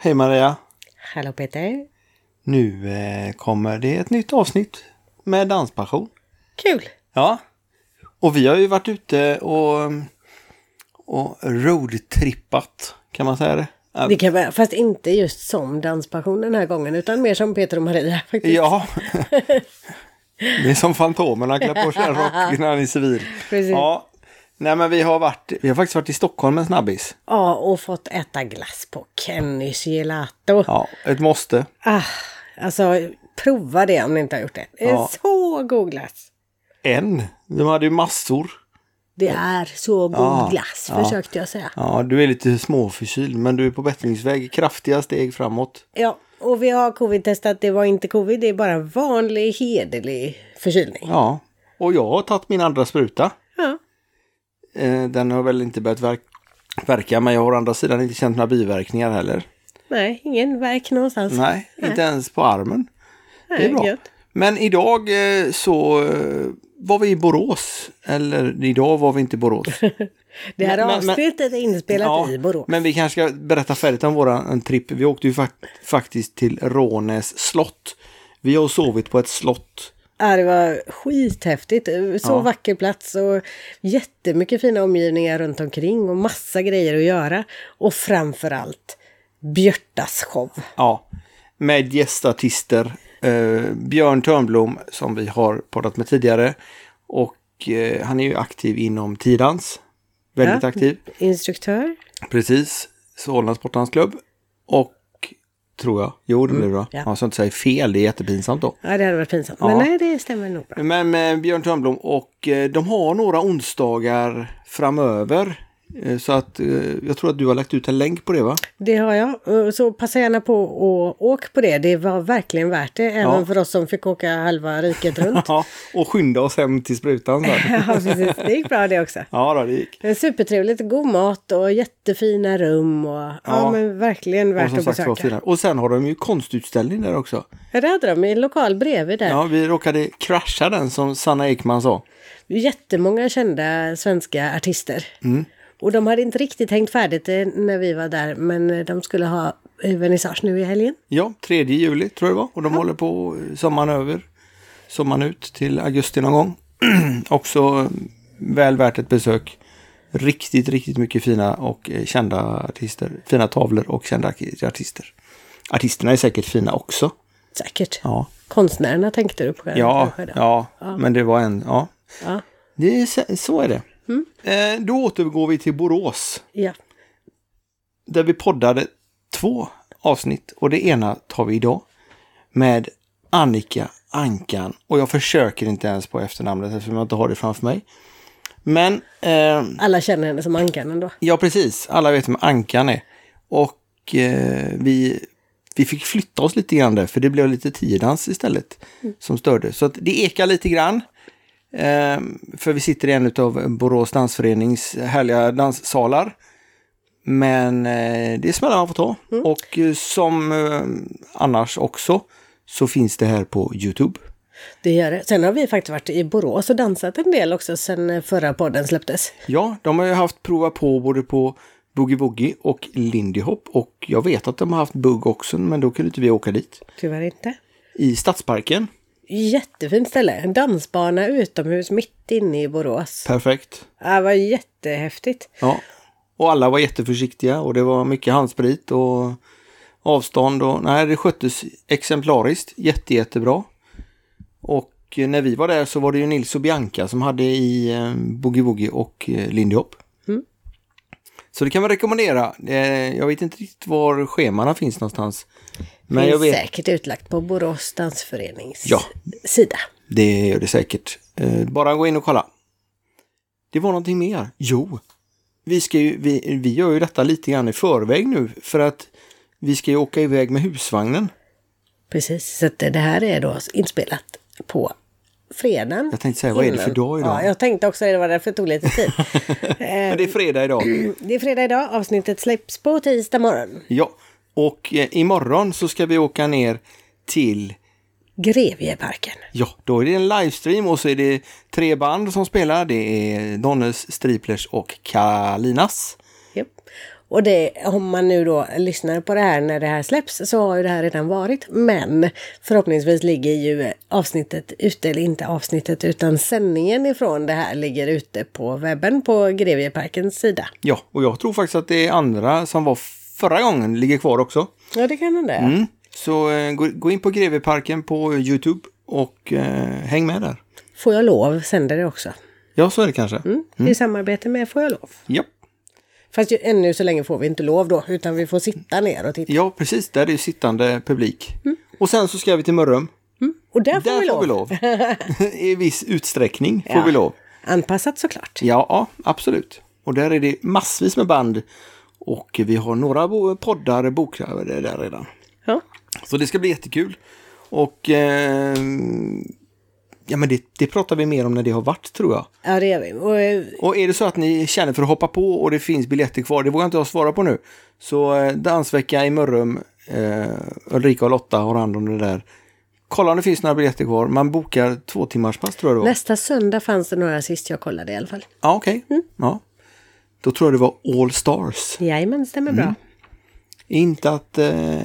Hej Maria! Hallå Peter! Nu eh, kommer det ett nytt avsnitt med Danspassion. Kul! Ja, och vi har ju varit ute och, och roadtrippat, kan man säga det? Det kan vara, fast inte just som Danspassion den här gången utan mer som Peter och Maria faktiskt. Ja, det är som Fantomerna klär på sig en rock när han är civil. Precis. Ja, nej men vi har varit, vi har faktiskt varit i Stockholm en snabbis. Ja, och fått äta glass på Kennys Gelato. Ja, ett måste. Ah, alltså, prova det om ni inte har gjort det. Det är Ja. så god glass. En. De hade ju massor. Det är så god Ja, glass, ja. försökte jag säga. Ja, du är lite småförkyld men du är på bättringsväg. Kraftiga steg framåt. Ja, och vi har covid-testat. Det var inte covid, det är bara vanlig hederlig förkylning. Ja, och jag har tagit min andra spruta. Ja. Eh, Den har väl inte börjat verk verka men jag har å andra sidan inte känt några biverkningar heller. Nej, ingen verk någonstans. Nej, inte ens på armen. Det är bra. gött. Men idag eh, så eh, var vi i Borås. Eller idag var vi inte i Borås. Det här Men- avsnittet är inspelat i Borås. men vi kanske ska berätta färdigt om våran tripp. Vi åkte ju fak- faktiskt till Rånäs slott. Vi har sovit på ett slott. Ja, det var skithäftigt. Så Ja. vacker plats och jättemycket fina omgivningar runt omkring och massa grejer att göra. Och framför allt Björtas show. Ja, med gästartister. Eh, Björn Törnblom som vi har poddat med tidigare. Och eh, han är ju aktiv inom tidans. Väldigt Ja. aktiv. Instruktör. Precis. Solna Sportdansklubb. Och tror jag. Jo, det blir bra. ja. Ja. så inte säger fel, det är jättepinsamt då. Ja, det hade varit pinsamt. Ja. Men nej, det stämmer nog bra. Men med Björn Törnblom och eh, de har några onsdagar framöver. Eh, Så att eh, jag tror att du har lagt ut en länk på det va? Det har jag. Och Så passa gärna på och åk på det. Det var verkligen värt det. Även Ja. för oss som fick åka halva riket runt. Och skynda oss hem till sprutan ja, precis. Det gick bra det också. Ja, då, det gick. Supertrevligt, god mat och jättefina rum. Och, ja. Ja. men verkligen Och värt som att sagt besöka. Och sen har de ju konstutställning där också. Ja, det hade de i en lokal bredvid där. Ja, vi råkade krascha den som Sanna Ekman sa. Jättemånga kända svenska artister. Mm. Och de hade inte riktigt hängt färdigt eh, när vi var där, men eh, de skulle ha eh, vernissage nu i helgen. Ja, 3 juli tror jag det var. Och de håller på sommaren över. Sommaren ut till augusti någon gång. också väl värt ett besök. Riktigt, riktigt mycket fina och kända artister. Fina tavlor och kända artister. Artisterna är säkert fina också. Säkert. Ja, Konstnärerna tänkte du på ja, då? ja, men det var en, ja. ja. Det är, så är det. Eh, då återgår vi till Borås. Ja. Där vi poddade två avsnitt och det ena tar vi idag. Med Annika Ankan. Och jag försöker inte ens på efternamnet eftersom jag inte har det framför mig. Men, eh, Alla känner henne som Ankan ändå. ja precis, alla vet vem Ankan är. Och eh, vi, vi fick flytta oss lite grann där för det blev lite tiodans istället som störde. Så att det ekar lite grann. Eh, för vi sitter i en av Borås dansförenings härliga danssalar. Men eh, det är smällar man får ta. Och eh, som eh, annars också så finns det här på Youtube. Det gör det. Sen har vi faktiskt varit i Borås och dansat en del också sen förra podden släpptes. Ja, de har ju haft prova på både på Boogie Woogie och Lindy Hop. Och jag vet att de har haft Bugg också, men då kunde inte vi åka dit. Tyvärr inte. I Stadsparken. Jättefint ställe. En dansbana utomhus mitt inne i Borås. Perfekt. Det var jättehäftigt. Ja. Och alla var jätteförsiktiga och det var mycket handsprit och avstånd och nej, det sköttes exemplariskt. Jätte, jättebra. Och när vi var där så var det ju Nils och Bianca som hade i eh, Boogie Woogie och eh, Lindy Hop. Så det kan man rekommendera. Eh, jag vet inte riktigt var schemana finns någonstans. Men Finns jag vet, säkert utlagt på Borås dansförenings Ja. sida. det gör det säkert. Eh, bara gå in och kolla. Det var någonting mer. Jo, vi, ska ju, vi, vi gör ju detta lite grann i förväg nu för att vi ska ju åka iväg med husvagnen. Precis, så det här är då inspelat på fredagen. Jag tänkte säga, vad är det för dag idag? Ja, jag tänkte också det, det var därför det tog lite tid. Men det är fredag idag. det är fredag idag, avsnittet släpps på tisdag morgon. Ja, och eh, imorgon så ska vi åka ner till Grevieparken. Ja, då är det en livestream och så är det tre band som spelar. Det är Donnes, Striplers och Kalinas. Japp. Och det, om man nu då lyssnar på det här när det här släpps så har ju det här redan varit. Men förhoppningsvis ligger ju avsnittet ute, eller inte avsnittet utan sändningen ifrån det här ligger ute på webben på Grevieparkens sida. Ja, och jag tror faktiskt att det är andra som var förra gången ligger kvar också. Ja, det kan hända. Mm. Så eh, gå, gå in på Grevieparken på Youtube och eh, häng med där. Får jag lov sänder det också. Ja, så är det kanske. Mm. I samarbete med Får jag lov. Ja. Fast ju, ännu så länge får vi inte lov då, utan vi får sitta ner och titta. ja, precis. Där är ju sittande publik. Och sen så ska vi till Mörrum. Och där får, Där vi, lov. får vi lov. I viss utsträckning får Ja. vi lov. Anpassat såklart. Ja, absolut. Och där är det massvis med band. Och vi har några poddar bokade där redan. Ja. Så det ska bli jättekul. Och eh, ja, men det, det pratar vi mer om när det har varit tror jag. ja, det gör vi. Och, eh, Och är det så att ni känner för att hoppa på och det finns biljetter kvar, det vågar inte jag svara på nu. Så eh, dansvecka i Mörrum, eh, Ulrika och Lotta har hand om det där. Kolla om det finns några biljetter kvar. Man bokar två timmars pass tror jag det var. nästa söndag fanns det några sist jag kollade i alla fall. Ja, okej. Ja. Då tror jag det var All Stars. Jajamän, stämmer bra. Inte att, eh,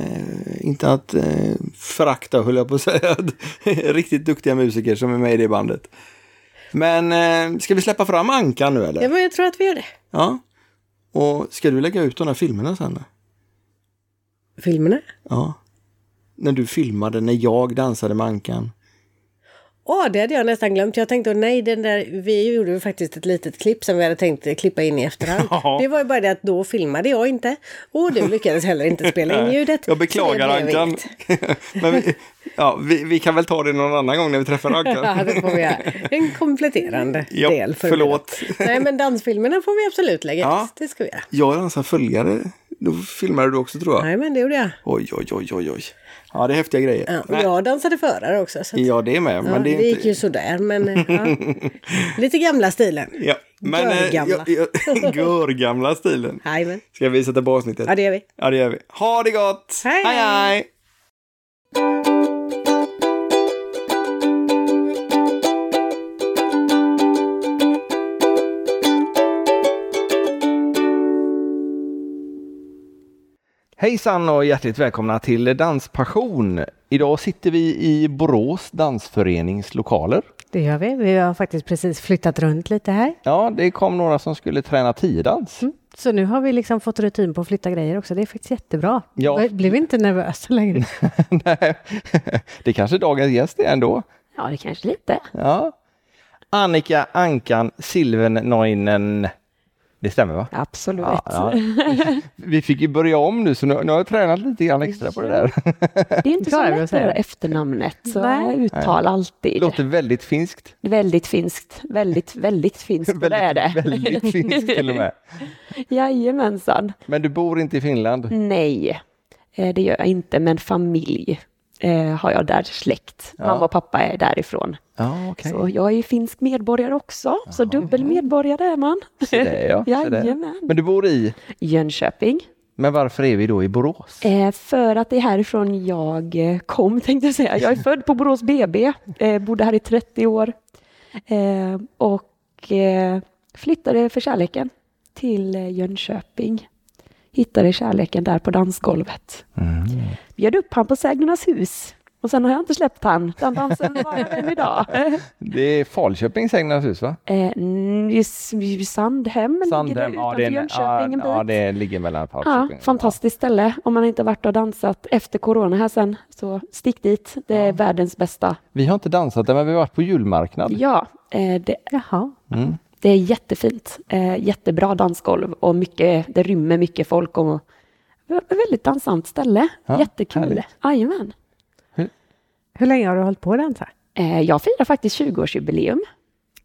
inte att eh, förakta, höll jag på att säga. Riktigt duktiga musiker som är med i det bandet. Men eh, ska vi släppa fram Ankan nu eller? Ja, men jag tror att vi gör det. Ja. Och ska du lägga ut de här filmerna sen? Filmerna? Ja. När du filmade när jag dansade med Ankan. Åh, det hade jag nästan glömt. Jag tänkte, åh nej, den där, vi gjorde ju faktiskt ett litet klipp som vi hade tänkt klippa in i efterhand. Ja. Det var ju bara det att då filmade jag inte. Och du lyckades heller inte spela in ljudet. Jag beklagar Ankan. Men vi, ja, vi, vi kan väl ta det någon annan gång när vi träffar Ankan. Ja, det får vi göra. En kompletterande Ja, del. för förlåt. Nej, men dansfilmerna får vi absolut lägga Ja. Det ska vi göra. Jag dansar följare. Då filmade du också tror jag. Nej, men det gjorde jag. Oj, oj, oj, oj, oj. Ja, det är häftiga grejer. Ja, och Nej. jag dansade förare också. Så att, Ja, det är med. ja, Men det är det inte... gick ju sådär, men ja. lite gamla stilen. Ja, men... eh, Görgamla. ja, ja, Görgamla stilen. Jajamän. Ska vi sätta på avsnittet? Ja, det gör vi. Ja, det gör vi. Ha det gott! Hej, hej! hej. Hejsan och hjärtligt välkomna till Danspassion. Idag sitter vi i Borås dansförenings lokaler. Det gör vi. Vi har faktiskt precis flyttat runt lite här. Ja, det kom några som skulle träna tiodans. Så nu har vi liksom fått rutin på att flytta grejer också. Det är faktiskt jättebra. Ja. Jag blev inte nervösa längre. Nej, det kanske dagens gäst är ändå. Ja, det kanske lite. Ja. Annika Ankan Silvennoinen. Det stämmer va? Absolut. Ja, ja. Vi fick ju börja om nu så nu, nu har jag tränat lite grann extra på det där. Det är inte så lätt att det? efternamnet, så Nej. uttal alltid. Låter väldigt finskt. Väldigt finskt, väldigt, väldigt finskt, och det är det. väldigt finskt till och med. Jajamensan. Men du bor inte i Finland? Nej, eh, det gör jag inte, men familj eh, har jag där, släkt. Ja. Mamma och pappa är därifrån. Ja, okej. Så jag är ju finsk medborgare också, så dubbel medborgare är man. Se det, ja. Jajamän. Men du bor i? Jönköping. Men varför är vi då i Borås? Eh, för att det är härifrån jag eh, kom, tänkte jag säga. Jag är född på Borås BB, eh, bodde här i 30 år eh, och eh, flyttade för kärleken till eh, Jönköping. Hittade kärleken där på dansgolvet. Mm. Bjöd upp han på Sägnernas hus och sen har jag inte släppt han. Den dansen har jag än idag. Det är Falköpings Änglarnas hus va? Eh, i S- i Sandhem, ligger det utanför det, är en- Jönköping en bit. ja, det ligger mellan Ja, Falköping. fantastiskt ställe. Om man inte varit och dansat efter corona här sen, så stick dit. Det är världens bästa. Vi har inte dansat där, men vi har varit på julmarknad. Ja, eh, det, Jaha. Mm. Det är jättefint. Eh, jättebra dansgolv och mycket, det rymmer mycket folk och ett väldigt dansant ställe. Ja, Jättekul. Jajamän. Hur länge har du hållit på att dansa? Eh, jag firar faktiskt 20-årsjubileum.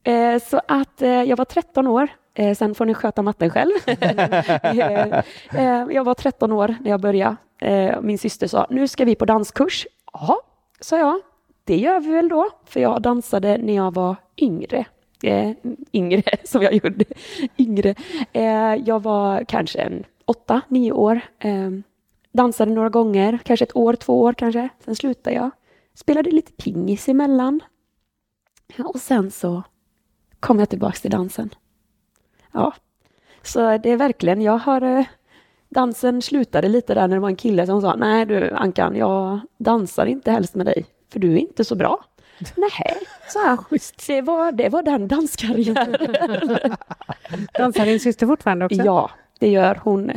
Eh, så att eh, jag var 13 år. Eh, sen får ni sköta matten själv. eh, eh, jag var 13 år när jag började. Eh, min syster sa, nu ska vi på danskurs. Ja, sa jag. Det gör vi väl då, för jag dansade när jag var yngre. Eh, yngre, som jag gjorde. yngre. Eh, jag var kanske en åtta, nio år. Eh, dansade några gånger, kanske ett år, två år kanske. Sen slutade jag. Spelade lite pingis emellan. Och sen så kom jag tillbaks till dansen. Ja, så det är verkligen, jag har, eh, dansen slutade lite där när det var en kille som sa, nej du Ankan, jag dansar inte helst med dig, för du är inte så bra. Nej, så här, det, var, det var den danskarriären. Dansar din syster fortfarande också? Ja, det gör hon.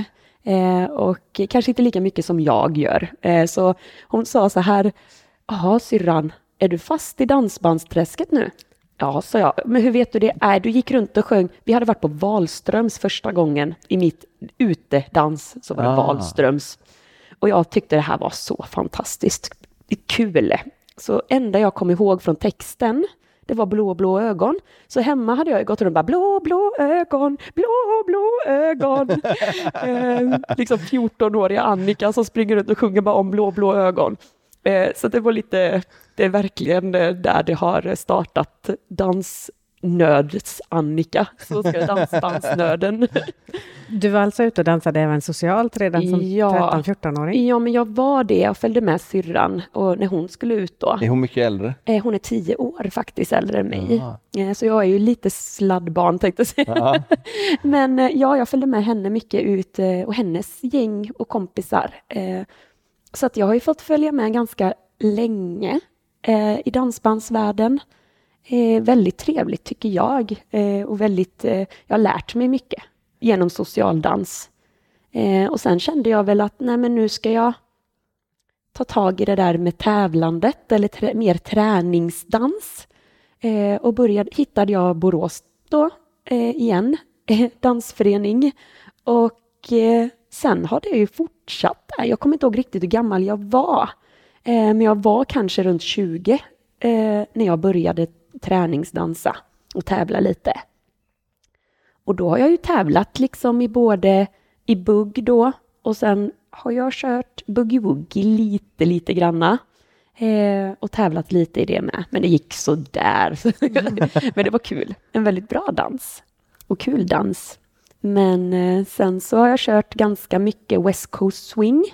Eh, och kanske inte lika mycket som jag gör. Eh, så hon sa så här, ja syrran, är du fast i dansbandsträsket nu? Ja, sa jag. Men hur vet du det? Nej, du gick runt och sjöng. Vi hade varit på Wahlströms första gången i mitt utedans, så var det Ah. Wahlströms. Och jag tyckte det här var så fantastiskt kul. Så enda jag kom ihåg från texten, det var blå, blå ögon. Så hemma hade jag gått runt och bara blå, blå ögon, blå, blå ögon. eh, liksom 14-åriga Annika som springer runt och sjunger bara om blå, blå ögon. Eh, så det var lite, det är verkligen eh, där det har startat dansnöds-Annika. Så ska dansbandsnöden. Du var alltså ute och dansade även socialt redan som Ja. 13-14-åring? Ja, men jag var det. Jag följde med syrran och när hon skulle ut då. Är hon mycket äldre? Eh, Hon är tio år faktiskt äldre än mig. Eh, Så jag är ju lite sladdbarn tänkte jag säga. Ja. Men eh, ja, jag följde med henne mycket ut eh, och hennes gäng och kompisar. Eh, Så att jag har ju fått följa med ganska länge eh, i dansbandsvärlden. Eh, Väldigt trevligt tycker jag eh, och väldigt, eh, jag har lärt mig mycket genom socialdans. Eh, Och sen kände jag väl att nej men nu ska jag ta tag i det där med tävlandet eller trä, mer träningsdans. Eh, och började, hittade jag Borås då eh, igen, eh, dansförening. Och eh, sen har det ju fortsatt. Eh, jag kommer inte ihåg riktigt hur gammal jag var. Eh, men jag var kanske runt 20 eh, när jag började träningsdansa och tävla lite. Och då har jag ju tävlat liksom i både i bugg då och sen har jag kört boogie-woogie lite, lite granna. Eh, och tävlat lite i det med. Men det gick så där. Men det var kul. En väldigt bra dans. Och kul dans. Men eh, sen så har jag kört ganska mycket West Coast Swing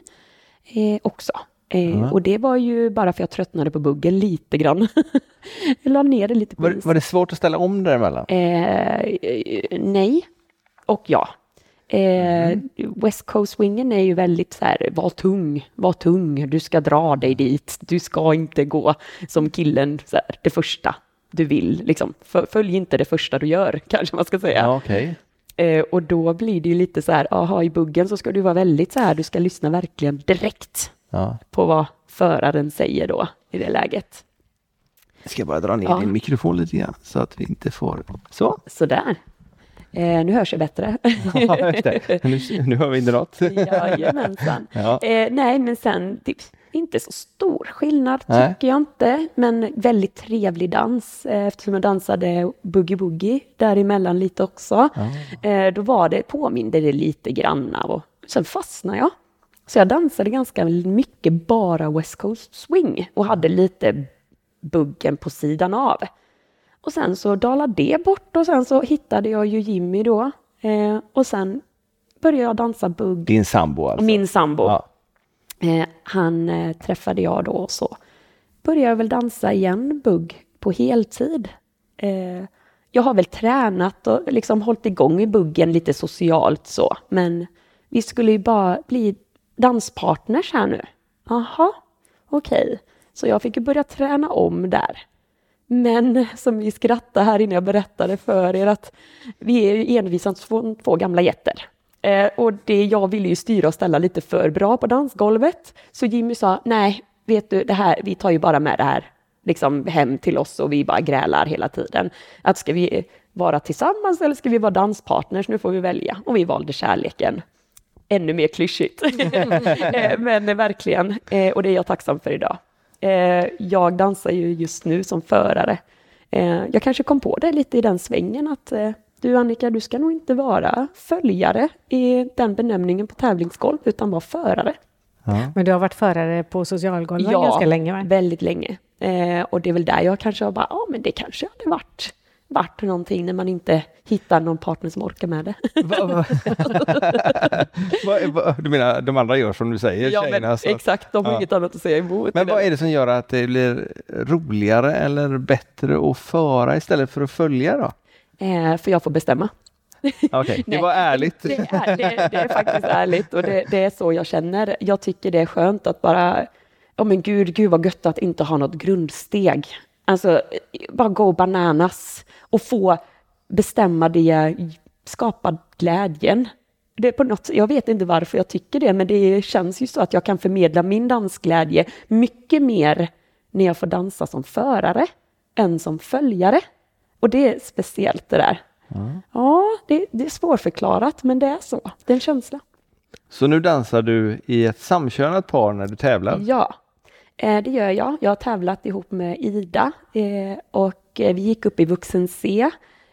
eh, också. Eh, Och det var ju bara för jag tröttnade på buggen lite grann. jag la ner det lite Var, var det svårt att ställa om däremellan? Eh, nej och ja. Eh, West Coast Swingen är ju väldigt så här, var tung, var tung, du ska dra dig dit, du ska inte gå som killen, så här, det första du vill, liksom. Följ inte det första du gör, kanske man ska säga. Ja, okej. Eh, och då blir det ju lite så här, aha, i buggen så ska du vara väldigt så här, du ska lyssna verkligen direkt Ja. på vad föraren säger då i det läget. Jag ska bara dra ner Ja. din mikrofon lite grann så att vi inte får... Så. Sådär. Eh, nu hörs jag bättre. Ja. Nu, nu hör vi inte något. Jajamensan. Ja. Eh, nej, men sen är inte så stor skillnad Nej. tycker jag inte. Men väldigt trevlig dans eh, eftersom jag dansade boogie-woogie däremellan lite också. Eh, då var det, påminde det lite granna och sen fastnade jag. Så jag dansade ganska mycket bara West Coast Swing och hade lite buggen på sidan av. Och sen så dalade det bort och sen så hittade jag ju Jimmy då. Eh, och sen började jag dansa bugg Din sambo alltså? min sambo, Ja. eh, han eh, träffade jag då och så började jag väl dansa igen, bugg, på heltid. Eh, jag har väl tränat och liksom hållit igång i buggen lite socialt så, men vi skulle ju bara bli danspartners här nu. Aha, okej. Så jag fick ju börja träna om där. Men som vi skrattade här innan jag berättade för er att vi är ju envisa två, två gamla jätter. Eh, och det jag ville ju styra och ställa lite för bra på dansgolvet. Så Jimmy sa, nej, vet du, det här, vi tar ju bara med det här liksom hem till oss och vi bara grälar hela tiden. Att ska vi vara tillsammans eller ska vi vara danspartners? Nu får vi välja. Och vi valde kärleken. Ännu mer klyschigt. Eh, Men verkligen, eh, och det är jag tacksam för idag. Eh, Jag dansar ju just nu som förare. Jag kanske kom på det lite i den svängen att du Annika, du ska nog inte vara följare i den benämningen på tävlingsgolf utan vara förare. Men du har varit förare på socialgolven ganska länge va? väldigt länge. Eh, och det är väl där jag kanske har bara, ja men det kanske hade varit, varit någonting när man inte hittar någon partner som orkar med det. Du menar de andra gör som du säger, ja men tjejerna? att- exakt, de har Ja. inget annat att säga emot. Men vad är det som gör att det blir roligare eller bättre att föra istället för att följa då? Eh, för jag får bestämma. Okej, det Nej, var ärligt. Det är, det, det är faktiskt ärligt och det, det är så jag känner. Jag tycker det är skönt att bara, ja men gud, gud vad gött att inte ha något grundsteg. Alltså, bara gå bananas och få bestämma det, skapa glädjen. Det på något, jag vet inte varför jag tycker det, men det känns ju så att jag kan förmedla min dansglädje mycket mer när jag får dansa som förare än som följare. Och det är speciellt det där. Ja, det, det är svårförklarat, men det är så. Det är en känsla. Så nu dansar du i ett samkönat par när du tävlar? Ja, det gör jag. Jag har tävlat ihop med Ida eh, och eh, vi gick upp i vuxen C.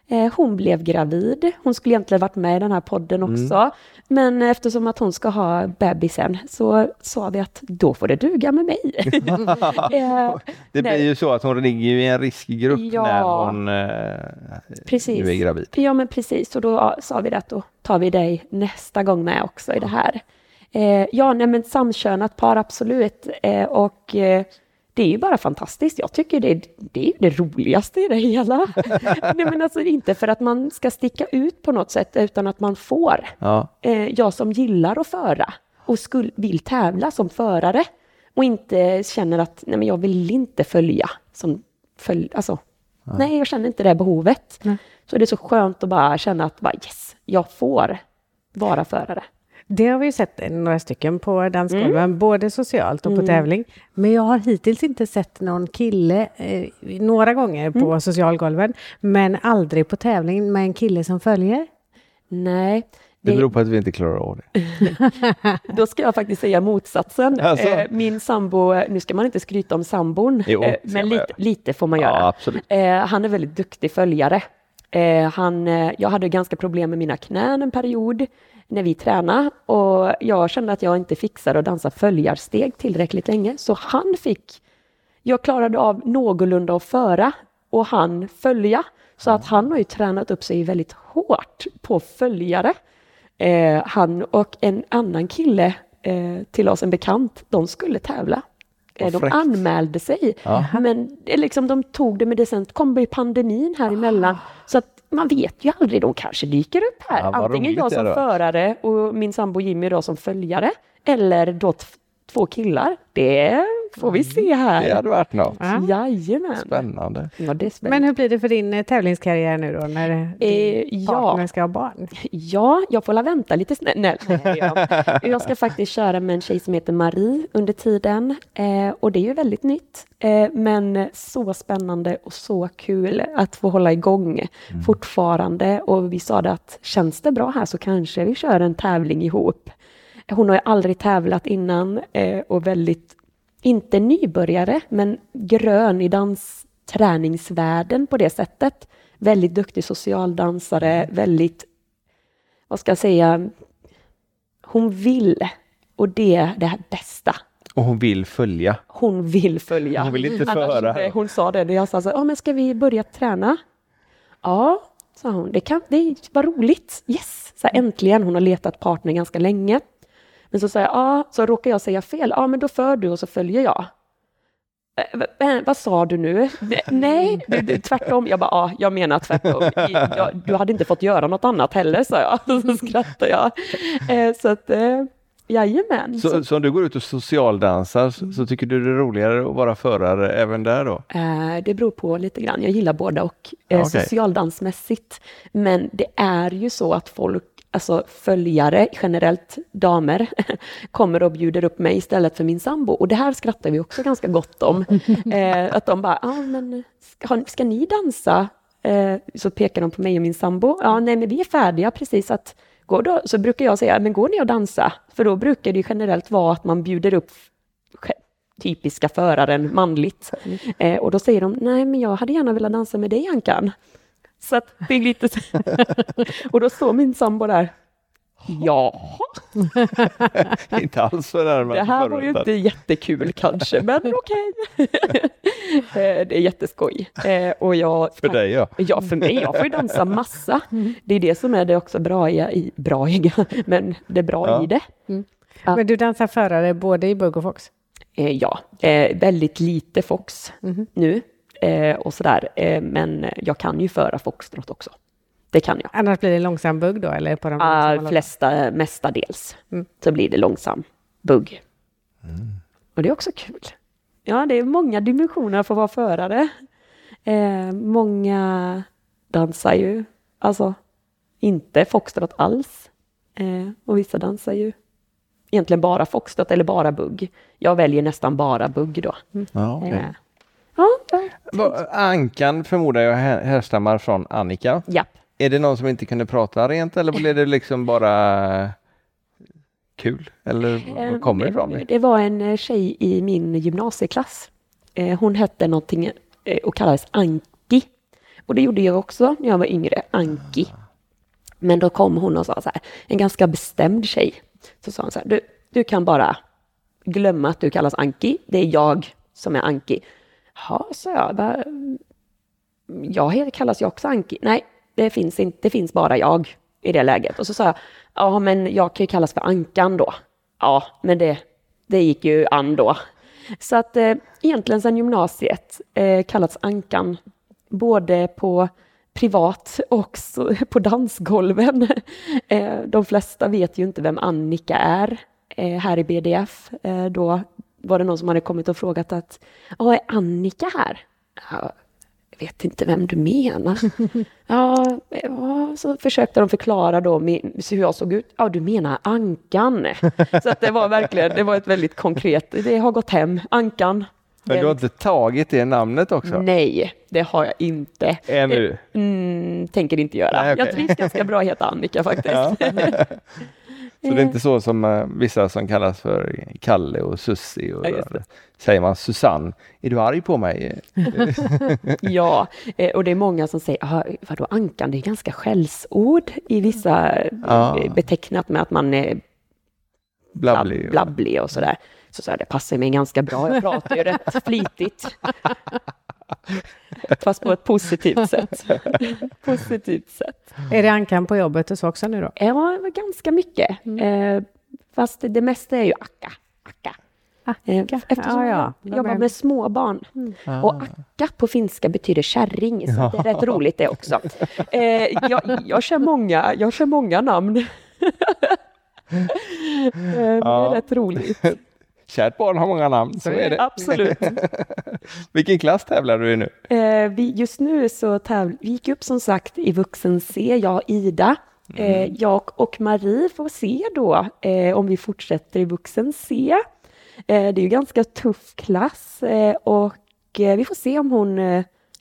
Eh, Hon blev gravid. Hon skulle egentligen varit med i den här podden också. Men eftersom att hon ska ha bebisen så sa vi att då får det duga med mig. Eh, Det blir ju så att hon ligger i en riskgrupp Ja. när hon eh, Precis. nu är gravid. Ja, men precis. Och då sa vi det att då tar vi dig nästa gång med också i det här. Eh, ja, nej, men samkönat par, absolut. Eh, och eh, det är ju bara fantastiskt. Jag tycker det, det är det roligaste i det hela. nej, men alltså inte för att man ska sticka ut på något sätt, utan att man får. Ja. Eh, jag som gillar att föra och skull, vill tävla som förare och inte känner att nej, men jag vill inte följa som följ, alltså, nej. jag känner inte det behovet. Så det är så skönt att bara känna att bara, yes, jag får vara förare. Det har vi ju sett några stycken på dansgolven, både socialt och på tävling. Men jag har hittills inte sett någon kille, eh, några gånger på socialgolven, men aldrig på tävling med en kille som följer. Nej, Det beror på att vi inte klarar av det. då ska jag faktiskt säga motsatsen. Alltså? Eh, min sambo, nu ska man inte skryta om sambon, Jo, eh, men lite, lite får man göra. Ja. Eh, han är väldigt duktig följare. Eh, han, eh, jag hade ganska problem med mina knän en period när vi tränade och jag kände att jag inte fixade att dansa följarsteg tillräckligt länge. Så han fick, jag klarade av någorlunda att föra och han följa. Så att han har ju tränat upp sig väldigt hårt på följare. Eh, han och en annan kille eh, till oss, en bekant, de skulle tävla. Eh, Vad de fräckt. anmälde sig, men är liksom, de tog det med det, sen kom ju pandemin här emellan. Så att man vet ju aldrig, de kanske dyker upp här. Ja, Antingen jag som förare och min sambo Jimmy då som följare, eller då två killar. Det får vi se här. Det hade varit något. Ja. Jajamän. Spännande. Ja, det är spännande. Men hur blir det för din eh, tävlingskarriär nu då, när din Eh, ja. partner ska ha barn? Ja, jag får la vänta lite snällt. Nej, nej, jag. jag ska faktiskt köra med en tjej som heter Marie under tiden. Eh, och det är ju väldigt nytt. Eh, men så spännande och så kul att få hålla igång fortfarande. Och vi sa det att känns det bra här så kanske vi kör en tävling ihop. Hon har ju aldrig tävlat innan eh, och väldigt, inte nybörjare, men grön i dansträningsvärlden på det sättet. Väldigt duktig socialdansare, väldigt, vad ska jag säga, hon vill och det är det här bästa. Och hon vill följa. Hon vill följa. Hon vill inte föra. Hon sa det, jag sa så här, ja men ska vi börja träna? Ja, sa hon, det, kan, det var roligt, yes, så här, äntligen, hon har letat partner ganska länge. Men så sa jag, ja, så råkar jag säga fel, ja men då för du och så följer jag. Eh, vad sa du nu? Ne- Nej, tvärtom. Jag bara, ja, jag menar tvärtom. Jag, du hade inte fått göra något annat heller, sa jag. Så skrattade jag. Eh, Så att, eh, jajamän. Så, Så, så om du går ut och socialdansar så, så tycker du det är roligare att vara förare även där då? Eh, Det beror på lite grann. Jag gillar båda och eh, Okej. socialdansmässigt. Men det är ju så att folk, alltså följare, generellt damer, kommer och bjuder upp mig istället för min sambo. Och det här skrattar vi också ganska gott om. Eh, att de bara, ah, men ska, ska ni dansa? Eh, så pekar de på mig och min sambo. Ja, nej men vi är färdiga precis. Att, går då, så brukar jag säga, men går ni och dansa? För då brukar det generellt vara att man bjuder upp typiska föraren manligt. Eh, och då säger de, nej men jag hade gärna velat dansa med dig Ankan. Så att det är lite så. Och då står min sambo där. Ja, inte alls så närmare det här var ju inte jättekul kanske, men okej. Eh, det är jätteskoj. Eh, och jag, För dig ja. Ja, för mig. Jag får ju dansa massa. Det är det som är det också bra i, bra i men det är bra Ja. i det. Ja. Men du dansar förare både i bugg och fox? Eh, ja, väldigt lite Fox nu eh, och sådär. Eh, men jag kan ju föra foxtrot också. det kan jag. Annars blir det långsam bugg då? Eller på de Uh, flesta, mestadels Mm. så blir det långsam bugg. Och det är också kul. Ja, det är många dimensioner för att vara förare. Eh, många dansar ju, alltså inte foxtrot alls. Eh, och vissa dansar ju egentligen bara foxtrot eller bara bugg. Jag väljer nästan bara bugg då. Ja, okej. Eh, Va- Ankan förmodar jag här- härstammar från Annika. ja. Är det någon som inte kunde prata rent eller blev det liksom bara kul? Eller var kommer det ifrån? Det var en eh, tjej i min gymnasieklass. Eh, Hon hette någonting eh, och kallades Anki. Och det gjorde jag också när jag var yngre, Anki. Men då kom hon och sa så här, en ganska bestämd tjej. Så sa hon så här, du, du kan bara glömma att du kallas Anki, det är jag som är Anki. Ja, sa jag. Bara, jag kallas ju också Anki. Nej, det finns inte, det finns bara jag i det läget. Och så sa jag, ja men jag kan ju kallas för Ankan då. Ja, men det, det gick ju an då. Så att eh, egentligen sedan gymnasiet eh, kallats Ankan både på privat och på dansgolven. Eh, de flesta vet ju inte vem Annika är eh, här i BDF. Eh, då var det någon som hade kommit och frågat att, ja, är Annika här? Ja, jag vet inte vem du menar. ja, ja, så försökte de förklara då hur jag såg ut. Ja, du menar Ankan. Så att det var verkligen, det var ett väldigt konkret, det har gått hem, Ankan. Men du har inte tagit det namnet också? Nej, det har jag inte. Ännu? Mm, tänker inte göra. Nej, okej. Jag trivs ganska bra att heta Annika faktiskt. Ja. Så det är inte så som eh, vissa som kallas för Kalle och Sussi och Ja, säger man Susanne, är du arg på mig? Ja, eh, och det är många som säger, "Ah, vadå Ankan, det är ganska skällsord i vissa Ja. betecknat med att man är blabblig, blabblig och sådär. Så, så här, det passar mig ganska bra, jag pratar ju rätt flitigt. Fast på ett positivt sätt. positivt sätt. Är det Ankan på jobbet och så också nu då? Ja, ganska mycket. Mm. Eh, fast det mesta är ju acka. acka. Eh, Acka, Eftersom ja, ja. jag jobbar med småbarn. Och acka på finska betyder kärring, så det är rätt roligt det också. Eh, jag, jag, kör många, jag kör många namn. eh, det är Ja. rätt roligt. Kärt barn har många namn, så är det. Absolut. Vilken klass tävlar du i nu? Eh, just nu så täv- vi gick upp som sagt i vuxen C, jag och Ida. Eh, jag och Marie får se då eh, om vi fortsätter i vuxen C. Det är ju ganska tuff klass och vi får se om hon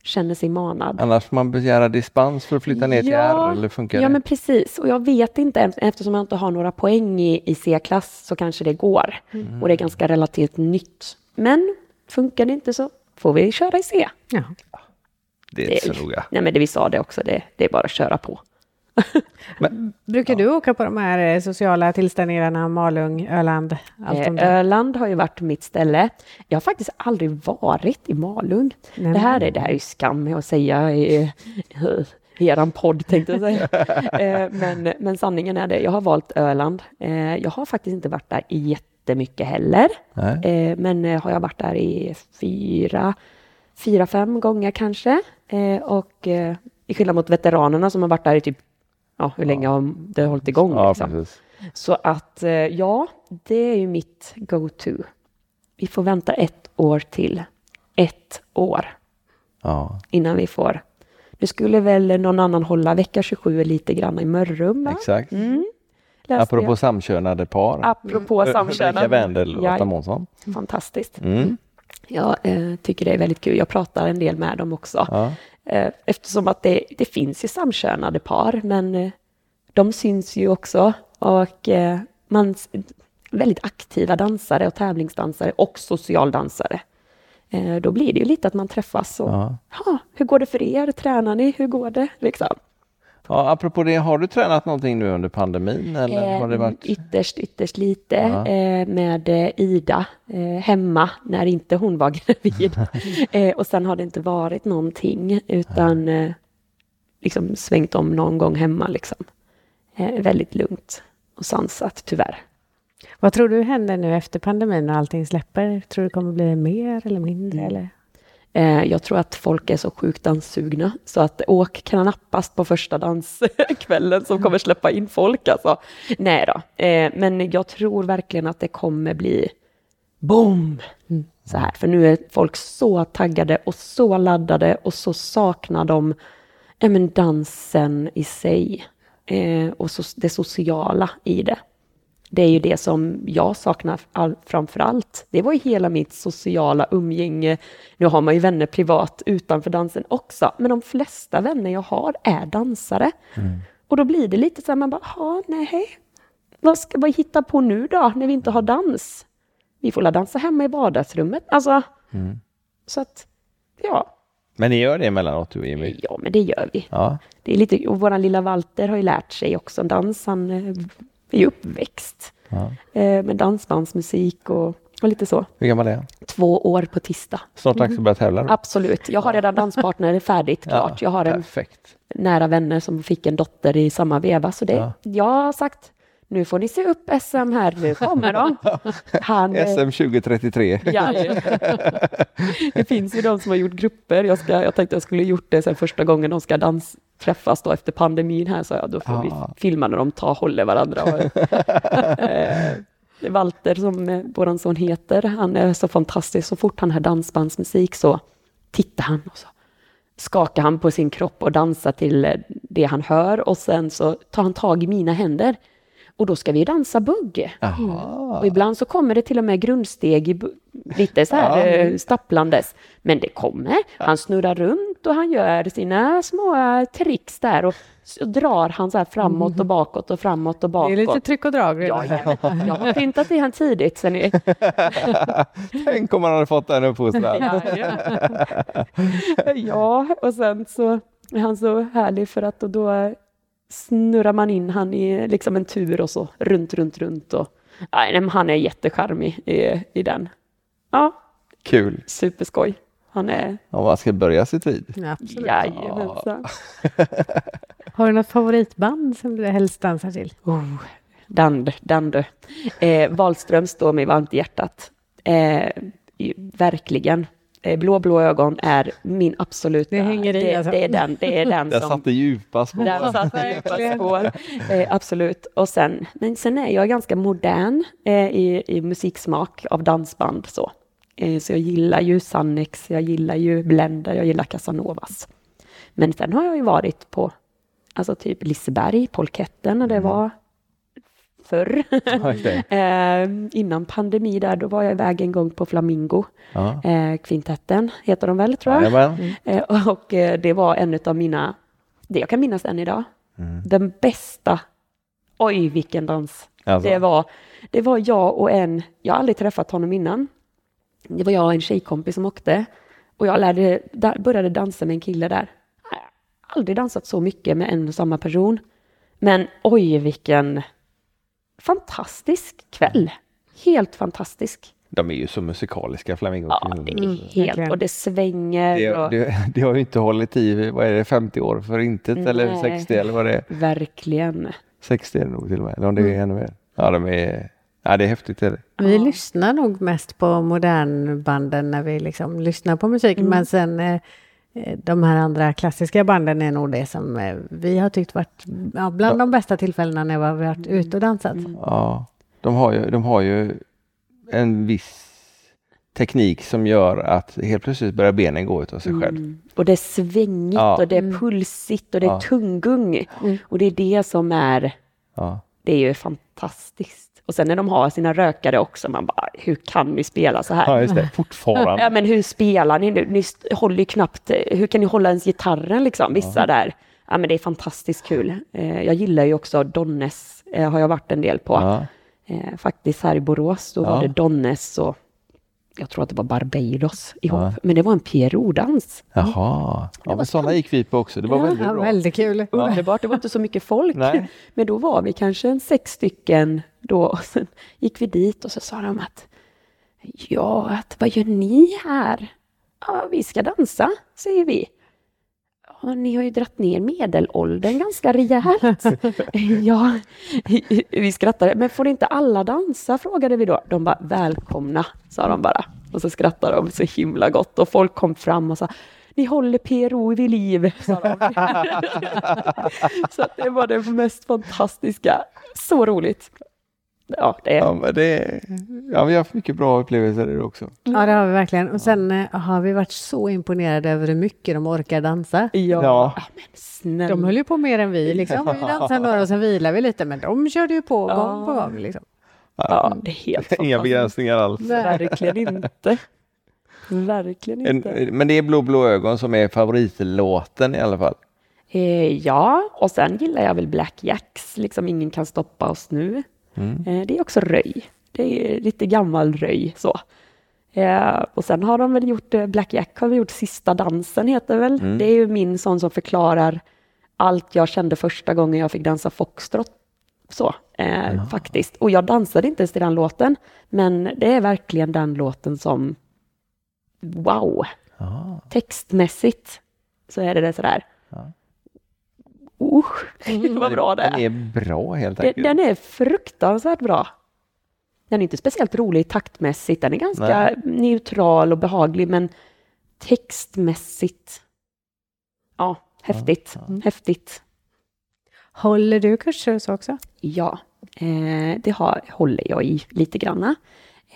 känner sig manad. Annars får man begära dispens för att flytta ner till Ja, R, eller funkar Ja, det? men precis. Och jag vet inte, eftersom jag inte har några poäng i, i C-klass så kanske det går. Och det är ganska relativt nytt. Men funkar det inte så får vi köra i C. Ja. Det är inte så noga. Nej, men det vi sa det också, det, det är bara att köra på. Brukar du åka på de här eh, sociala tillställningarna, Malung, Öland? Allt Eh, om det? Öland har ju varit mitt ställe. Jag har faktiskt aldrig varit i Malung. Nej, det, här är, det här är ju skam med att säga i i eran podd tänkte jag säga. Eh, men, men sanningen är det, jag har valt Öland. Eh, Jag har faktiskt inte varit där jättemycket heller. Eh, Men eh, har jag varit där i fyra, fyra, fem gånger kanske. Eh, Och eh, i skillnad mot veteranerna som har varit där i typ, ja, hur länge har det hållit igång? Ja, liksom. precis. Så att eh, ja, det är ju mitt go-to. Vi får vänta ett år till. Ett år Ja, innan vi får. Nu skulle väl någon annan hålla vecka 27 lite grann i Mörrum, exakt. Mm. Läste Apropå jag. samkönade par. Apropå Ulrika samkönade. Wendel och. Lotta Månsson. Fantastiskt. Mm. Jag eh, tycker det är väldigt kul. Jag pratar en del med dem också. Ja. Eh, eftersom att det, det finns ju samkönade par, men eh, de syns ju också. Och eh, man, väldigt aktiva dansare och tävlingsdansare och socialdansare. Då blir det ju lite att man träffas och ja, hur går det för er? Tränar ni? Hur går det? Liksom. Ja, apropå det, har du tränat någonting nu under pandemin? Eller har det Eh, varit... Ytterst, ytterst lite Ja. eh, med eh, Ida eh, hemma när inte hon var gravid. och sen har det inte varit någonting utan liksom svängt om någon gång hemma. Liksom. Väldigt lugnt och sansat tyvärr. Vad tror du händer nu efter pandemin när allting släpper? Tror du det kommer bli mer eller mindre? Mm. Eller? Eh, jag tror att folk är så sjukt danssugna så att åk knappast på första danskvällen som kommer släppa in folk alltså. Nej då, eh, men jag tror verkligen att det kommer bli boom! Så här, för nu är folk så taggade och så laddade och så saknar de ja, men dansen i sig eh, och så, det sociala i det. Det är ju det som jag saknar all, framför allt. Det var ju hela mitt sociala umgänge. Nu har man ju vänner privat utanför dansen också, men de flesta vänner jag har är dansare. Och då blir det lite så här, man bara, ja, nej, vad ska vi hitta på nu då, när vi inte har dans? Vi får la dansa hemma i vardagsrummet. Alltså, så att, ja, Men ni gör det emellanåt du och Jimmy? ja, men det gör vi. Ja. Det är lite, och våran lilla Walter har ju lärt sig också dans. Han eh, är uppväxt ja. eh, med dansbandsmusik och, och lite så. Hur gammal är han? Två år på tisdag. Snart dags att börja tävla då? Absolut. Jag har redan danspartner färdigt, klart. Jag har en Perfekt. nära vänner som fick en dotter i samma veva. Så det, Ja. jag har sagt, nu får ni se upp SM här, nu kommer de. Han, eh, SM 2033. Ja, det finns ju de som har gjort grupper. Jag, ska, jag tänkte jag skulle gjort det sen första gången de ska dans, träffas då efter pandemin här, så jag, då får Ah. vi filma när de tar håller varandra. Eh, Walter, som eh, våran son heter, han är så fantastisk. Så fort han hör dansbandsmusik så tittar han och så skakar han på sin kropp och dansar till det han hör och sen så tar han tag i mina händer. Och då ska vi dansa bugg. Och ibland så kommer det till och med grundsteg i lite så här eh, stapplandes. Men det kommer. Han snurrar runt och han gör sina små eh, tricks där och så drar han så här framåt och bakåt och framåt och Det bakåt. är lite tryck och drag. Ja, jag har printat i han tidigt. Sen är... Tänk om man hade fått den uppfostran. ja, och sen så är han så härlig för att då, då snurrar man in han i liksom en tur och så runt, runt, runt. Och, nej, men han är jättecharmig i, i den. Ja, Kul. superskoj. Han är Om man ska börja sitt vid. Ja, absolut. Jajamensan. Har du något favoritband som du helst dansar till? Oh, Dand, Dand. Eh, Wahlström står mig varmt i hjärtat. Eh, verkligen. Eh, blå, blå ögon är min absoluta... Det hänger i, det, alltså. det är den, det är den Där som... satte djupa spår. Där satt det djupa spår. Eh, absolut. Och sen, men sen är jag ganska modern eh, i, i musiksmak av dansband. Så. Eh, så jag gillar ju Sannex, jag gillar ju Blender, jag gillar Casanovas. Men sen har jag ju varit på alltså typ Liseberg, Polketten, och det var förr. Eh, innan pandemi där, då var jag iväg en gång på Flamingo. Ja. Eh, Kvintetten heter de väl, tror jag. Jajamän. Eh, och eh, det var en av mina, det jag kan minnas än idag, den bästa, oj vilken dans. Alltså. Det, var, det var jag och en, jag har aldrig träffat honom innan. Det var jag och en tjejkompis som åkte. Och jag lärde, började dansa med en kille där. Jag har aldrig dansat så mycket med en och samma person. Men oj vilken fantastisk kväll. Helt fantastisk. De är ju så musikaliska, Flamingo. Ja, det är helt, verkligen. och det svänger. det, och, det, det har ju inte hållit i, vad är det, 50 år för intet eller Nej. 60 eller vad det är. Verkligen. 60 är det nog till och med, eller om det är ännu mer. Ja, de är, ja, det är häftigt. Är det. Vi lyssnar nog mest på modernbanden när vi liksom lyssnar på musik. Men sen eh, de här andra klassiska banden är nog det som eh, vi har tyckt varit ja, bland de bästa tillfällena när vi har varit ute och dansat. Ja, de har ju, de har ju en viss teknik som gör att helt plötsligt börjar benen gå utav sig själv. Mm. Och det är svängigt Ja. och det är pulsigt och det är Ja. tunggung. Och det är det som är, Ja. det är ju fantastiskt. Och sen när de har sina rökare också, man bara, hur kan ni spela så här? ja, just det. Fortfarande. Ja, men hur spelar ni nu? Ni håller ju knappt, hur kan ni hålla ens gitarren liksom? Vissa där. Ja, men det är fantastiskt kul. Eh, jag gillar ju också Donnes, eh, har jag varit en del på. Ja. Eh, faktiskt här i Borås, då Ja. var det Donnes och jag tror att det var Barbados ihop. Ja. Men det var en PRO-dans. Jaha, ja, men sådana gick vi på också. Det var väldigt Ja, bra. väldigt kul. Underbart, det var inte så mycket folk. Nej. Men då var vi kanske en sex stycken då. Och sen gick vi dit och så sa de att ja, att, vad gör ni här? Ja, vi ska dansa, säger vi. Ni har ju dratt ner medelåldern ganska rejält. ja, vi skrattade. Men får inte alla dansa? frågade vi då. De bara, välkomna, sa de bara. Och så skrattade de så himla gott och folk kom fram och sa ni håller PRO vid liv, sa de. så det var det mest fantastiska. Så roligt. Ja, det är... Ja, men det, ja, vi har haft mycket bra upplevelser där också. Ja, det har vi verkligen. Och sen eh, har vi varit så imponerade över hur mycket de orkar dansa. Ja, Ja. men snälla. De höll ju på mer än vi. Liksom. Vi dansade några och sen vilade vi lite, men de körde ju på Ja. gång på gång. Liksom. Ja, det är helt Inga begränsningar alls. Verkligen inte. Verkligen En, inte. men det är Blå blå ögon som är favoritlåten i alla fall. Eh, ja, och sen gillar jag väl Black Jacks, liksom Ingen kan stoppa oss nu. Mm. Eh, det är också röj. Det är lite gammal röj så. Eh, och sen har de väl gjort, eh, Black Jack har väl gjort Sista dansen heter väl. Mm. Det är ju min sån som förklarar allt jag kände första gången jag fick dansa foxtrot. Så, eh, faktiskt. Och jag dansade inte ens till den låten, men det är verkligen den låten som, wow, Ja. textmässigt så är det, det sådär. Ja. Usch, vad bra det Den är. är bra helt Den, enkelt. den är fruktansvärt bra. Den är inte speciellt rolig taktmässigt, den är ganska Nej. neutral och behaglig, men textmässigt, ja, häftigt. Häftigt. Håller du kurser så också? Ja, eh, det har, håller jag i lite granna.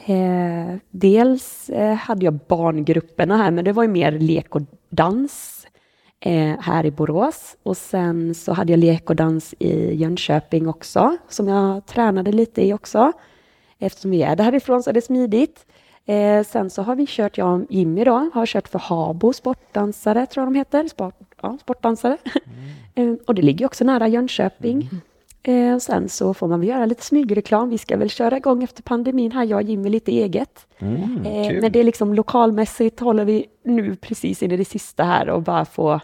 Eh, dels eh, hade jag barngrupperna här, men det var ju mer lek och dans eh, här i Borås. Och sen så hade jag lek och dans i Jönköping också, som jag tränade lite i också. Eftersom vi är därifrån så är det smidigt. Eh, sen så har vi kört, jag och Jimmy då, har kört för Habo sportdansare, tror jag de heter. Sport, ja, sportdansare. eh, och det ligger också nära Jönköping. Eh, och sen så får man väl göra lite smygreklam. Vi ska väl köra igång efter pandemin här, jag och Jimmy lite eget. Mm, Eh, men det är liksom lokalmässigt håller vi nu precis in i det sista här och bara få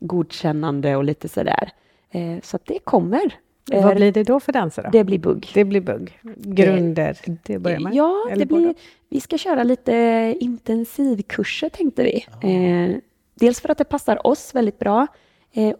godkännande och lite sådär. Eh, så att det kommer. Eh, Vad blir det då för danser då? Det, det blir bugg. blir bugg. Grunder, det börjar man. Ja, Eller det blir, vi ska köra lite intensivkurser tänkte vi. Eh, dels för att det passar oss väldigt bra eh,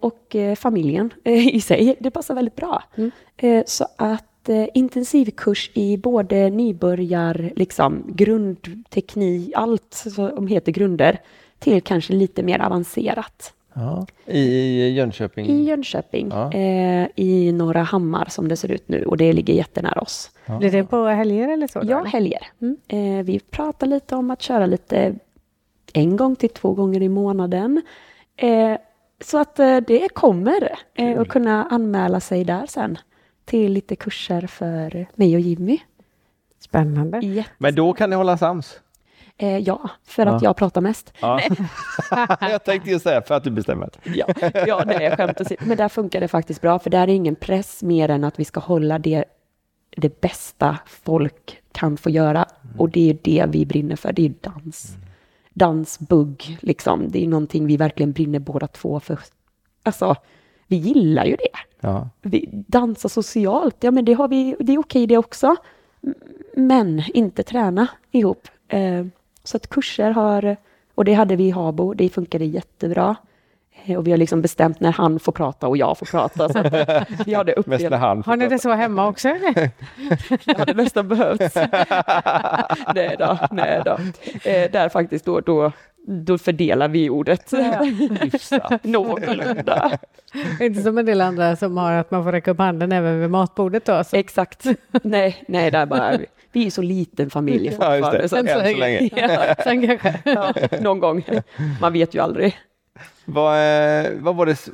och eh, familjen eh, i sig. Det passar väldigt bra. Mm. Eh, så att eh, intensivkurs i både nybörjar, liksom grundteknik, allt som heter grunder, till kanske lite mer avancerat. Ja. I Jönköping. I Jönköping, Ja. eh, i Norra Hammar som det ser ut nu och det ligger jättenära oss. Blir det på helger eller så? då, Ja, helger. Mm. Eh, vi pratar lite om att köra lite en gång till två gånger i månaden. Eh, så att eh, det kommer eh, att kunna anmäla sig där sen till lite kurser för mig och Jimmy. Spännande. Jätte- Men då kan ni hålla sams? Eh, ja, för att Ja. jag pratar mest. Ja. jag tänkte ju säga för att du bestämmer. Ja, ja det är skämt åsido. Men där funkar det faktiskt bra, för där är ingen press mer än att vi ska hålla det, det bästa folk kan få göra. Och det är det vi brinner för, det är ju dans. Dansbugg, liksom. Det är någonting vi verkligen brinner båda två för. Alltså, vi gillar ju det. Ja. Vi dansar socialt, ja men det, har vi, det är okej det också. Men inte träna ihop. Eh, Så att kurser har, och det hade vi i Habo, det funkade jättebra. Eh, Och vi har liksom bestämt när han får prata och jag får prata. Så att vi har det Mest när uppdelat. han får Har ni det så hemma också? Eller? Det hade nästan behövts. nej då, nej då. Eh, där faktiskt då, då, då fördelar vi ordet. Hyfsat. Någorlunda. Inte som en del andra som har att man får räcka upp handen även vid matbordet då. Så. Exakt. Nej, nej, där bara, vi är ju så liten familj Ja, just det. fortfarande. så Än så länge. Ja, Sen kanske. ja, någon gång. Man vet ju aldrig. Vad, eh, vad var det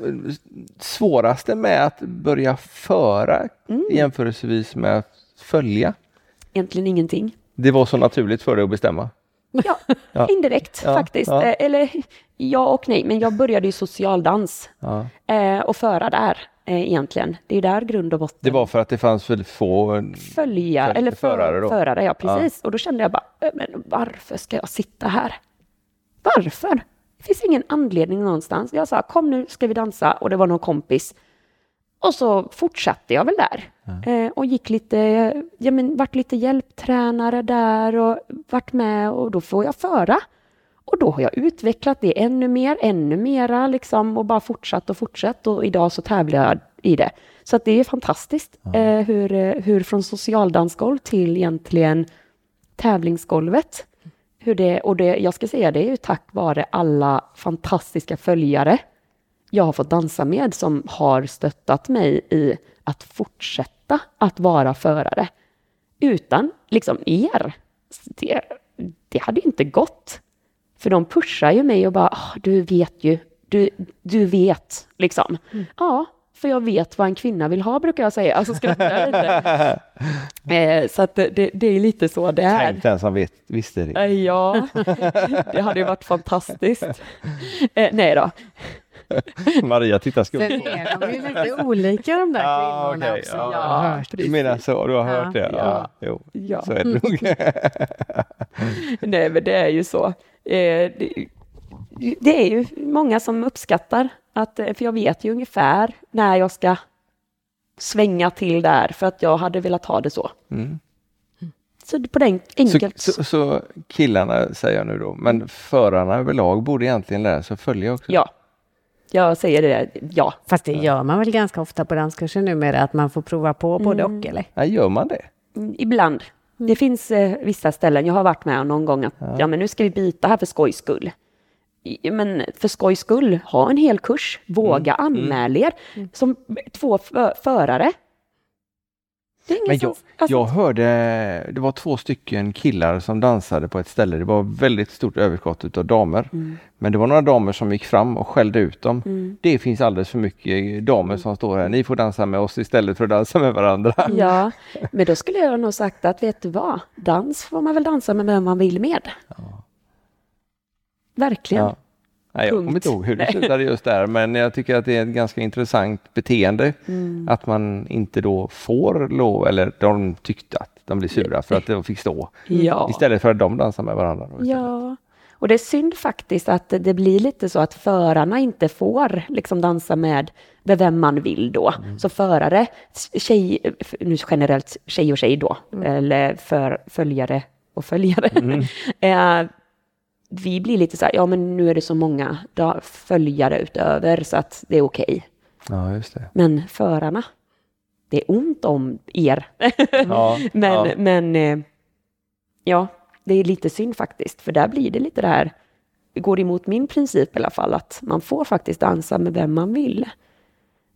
svåraste med att börja föra Mm. jämförelsevis med att följa? Egentligen ingenting. Det var så naturligt för dig att bestämma? Ja, Ja. indirekt Ja, faktiskt. ja. Eh, Eller ja och nej, men jag började i socialdans Ja. eh, och föra där egentligen. Det är där grund och botten. Det var för att det fanns väldigt få... följa, Föl- eller för, förare då? förare, ja precis. Och då kände jag bara, "Eh, men varför ska jag sitta här? Varför? Det finns ingen anledning någonstans. Jag sa, kom nu ska vi dansa och det var någon kompis. Och så fortsatte jag väl där. Eh, och gick lite, ja men vart lite hjälptränare där och vart med och då får jag föra. Och då har jag utvecklat det ännu mer, ännu mera liksom och bara fortsatt och fortsatt och idag så tävlar jag i det. Så att det är fantastiskt eh, hur, eh, hur från socialdansgolv till egentligen tävlingsgolvet hur det, och det, jag ska säga det är ju tack vare alla fantastiska följare jag har fått dansa med som har stöttat mig i att fortsätta att vara förare. Utan liksom er, det, det hade inte gått. För de pushar ju mig och bara, "Ah, du vet ju, du, du vet, liksom. Ja, för jag vet vad en kvinna vill ha, brukar jag säga. Alltså skrattar jag lite. Eh, så att det, det, är lite så det är. Tänk den som vet, visste det. Eh, Ja, det hade ju varit fantastiskt. Eh, nej då. Maria tittar Sen skumt. är de ju lite olika de där Ja, kvinnorna okej, också. ja. Jag har hört. Du menar så, du har Ja. hört det? Ja, Ja. Jo, Ja. så är det nog. Nej, men det är ju så. Eh, det, det är ju många som uppskattar att, eh, för jag vet ju ungefär när jag ska svänga till där, för att jag hade velat ha det så. Mm. Så på den Så, enkelt. så, så killarna säger jag nu då, men förarna överlag borde egentligen lära sig att följa också? Ja, jag säger det. Ja, Fast det gör man väl ganska ofta på danskursen numera, att man får prova på både och, eller? Ja, gör man det? Mm, ibland. Det finns eh, vissa ställen, jag har varit med om någon gång att ja. men nu ska vi byta här för skojs skull. Men för skojs skull, ha en hel kurs, våga anmäla er som två fö- förare. Men jag, alltså, jag hörde, det var två stycken killar som dansade på ett ställe. Det var väldigt stort överskott utav damer. Mm. Men det var några damer som gick fram och skällde ut dem. Det finns alldeles för mycket damer som står här. Ni får dansa med oss istället för att dansa med varandra. Ja, men då skulle jag nog sagt att vet du vad, dans får man väl dansa med vem man vill med. Verkligen. Ja. Nej, jag Punkt. kommer inte ihåg hur det slutade just där, men jag tycker att det är ett ganska intressant beteende. Mm. Att man inte då får lov, eller de tyckte att de blev sura för att de fick stå. Ja. Istället för att de dansar med varandra. Ja, och det är synd faktiskt att det blir lite så att förarna inte får liksom dansa med med vem man vill då. Så förare, tjej, nu generellt tjej och tjej då, eller för följare och följare. eh, vi blir lite så här, ja men nu är det så många följare utöver så att det är okej. Ja, just det. Men förarna, det är ont om er. Ja, Men, ja. men eh, ja, det är lite synd faktiskt, för där blir det lite det här, det går emot min princip i alla fall, att man får faktiskt dansa med vem man vill.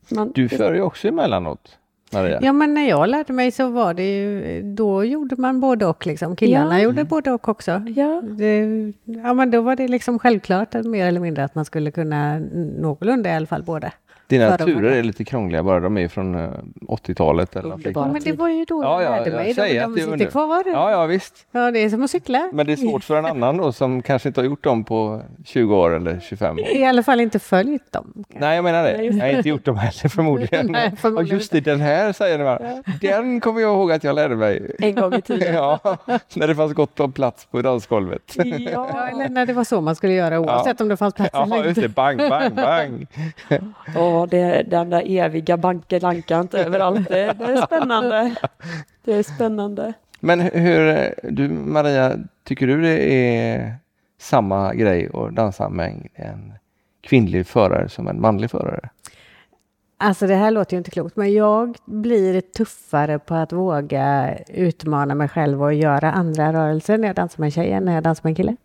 Man, Du för ju också emellanåt, Maria. Ja, men när jag lärde mig så var det ju, då gjorde man både och liksom. Killarna Ja. gjorde både och också. Ja. Det, ja, men då var det liksom självklart att mer eller mindre att man skulle kunna någorlunda i alla fall båda. Dina turer är lite krångliga bara, de är från eh, 80-talet eller någonting. Underbara. Ja, men det var ju då Ja, jag ja, lärde mig. De, de sitter under- kvar. Ja, ja visst. Ja, det är som att cykla. Men det är svårt för en annan då som kanske inte har gjort dem på 20 år eller 25 år. I alla fall inte följt dem. Nej, jag menar det. Jag har inte gjort dem heller förmodligen. Nej, förmodligen Och just det, den här säger ni bara. Den kommer jag ihåg att jag lärde mig. En gång i tiden. Ja, när det fanns gott om plats på dansgolvet. Ja, Ja, eller när det var så man skulle göra oavsett om det fanns plats eller Ja, just inte. det. Bang, bang, bang. Och det, den där eviga bankelankat överallt, det, det är spännande. Det är spännande. Men hur, du Maria, tycker du det är samma grej att dansa med en kvinnlig förare som en manlig förare? Alltså det här låter ju inte klokt, men jag blir tuffare på att våga utmana mig själv och göra andra rörelser när jag dansar med en tjej än när jag dansar med en kille.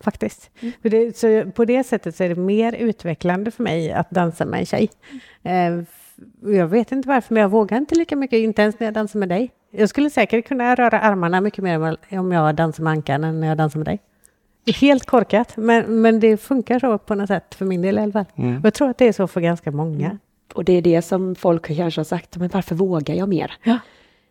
Faktiskt. För det, så på det sättet så är det mer utvecklande för mig att dansa med en tjej. Eh, f- jag vet inte varför, men jag vågar inte lika mycket, inte ens när jag dansar med dig. Jag skulle säkert kunna röra armarna mycket mer om jag dansar med Ankan än när jag dansar med dig. Helt korkat, men, men det funkar så på något sätt för min del i alla fall. Mm. Och jag tror att det är så för ganska många. Och det är det som folk kanske har sagt, men varför vågar jag mer? Ja.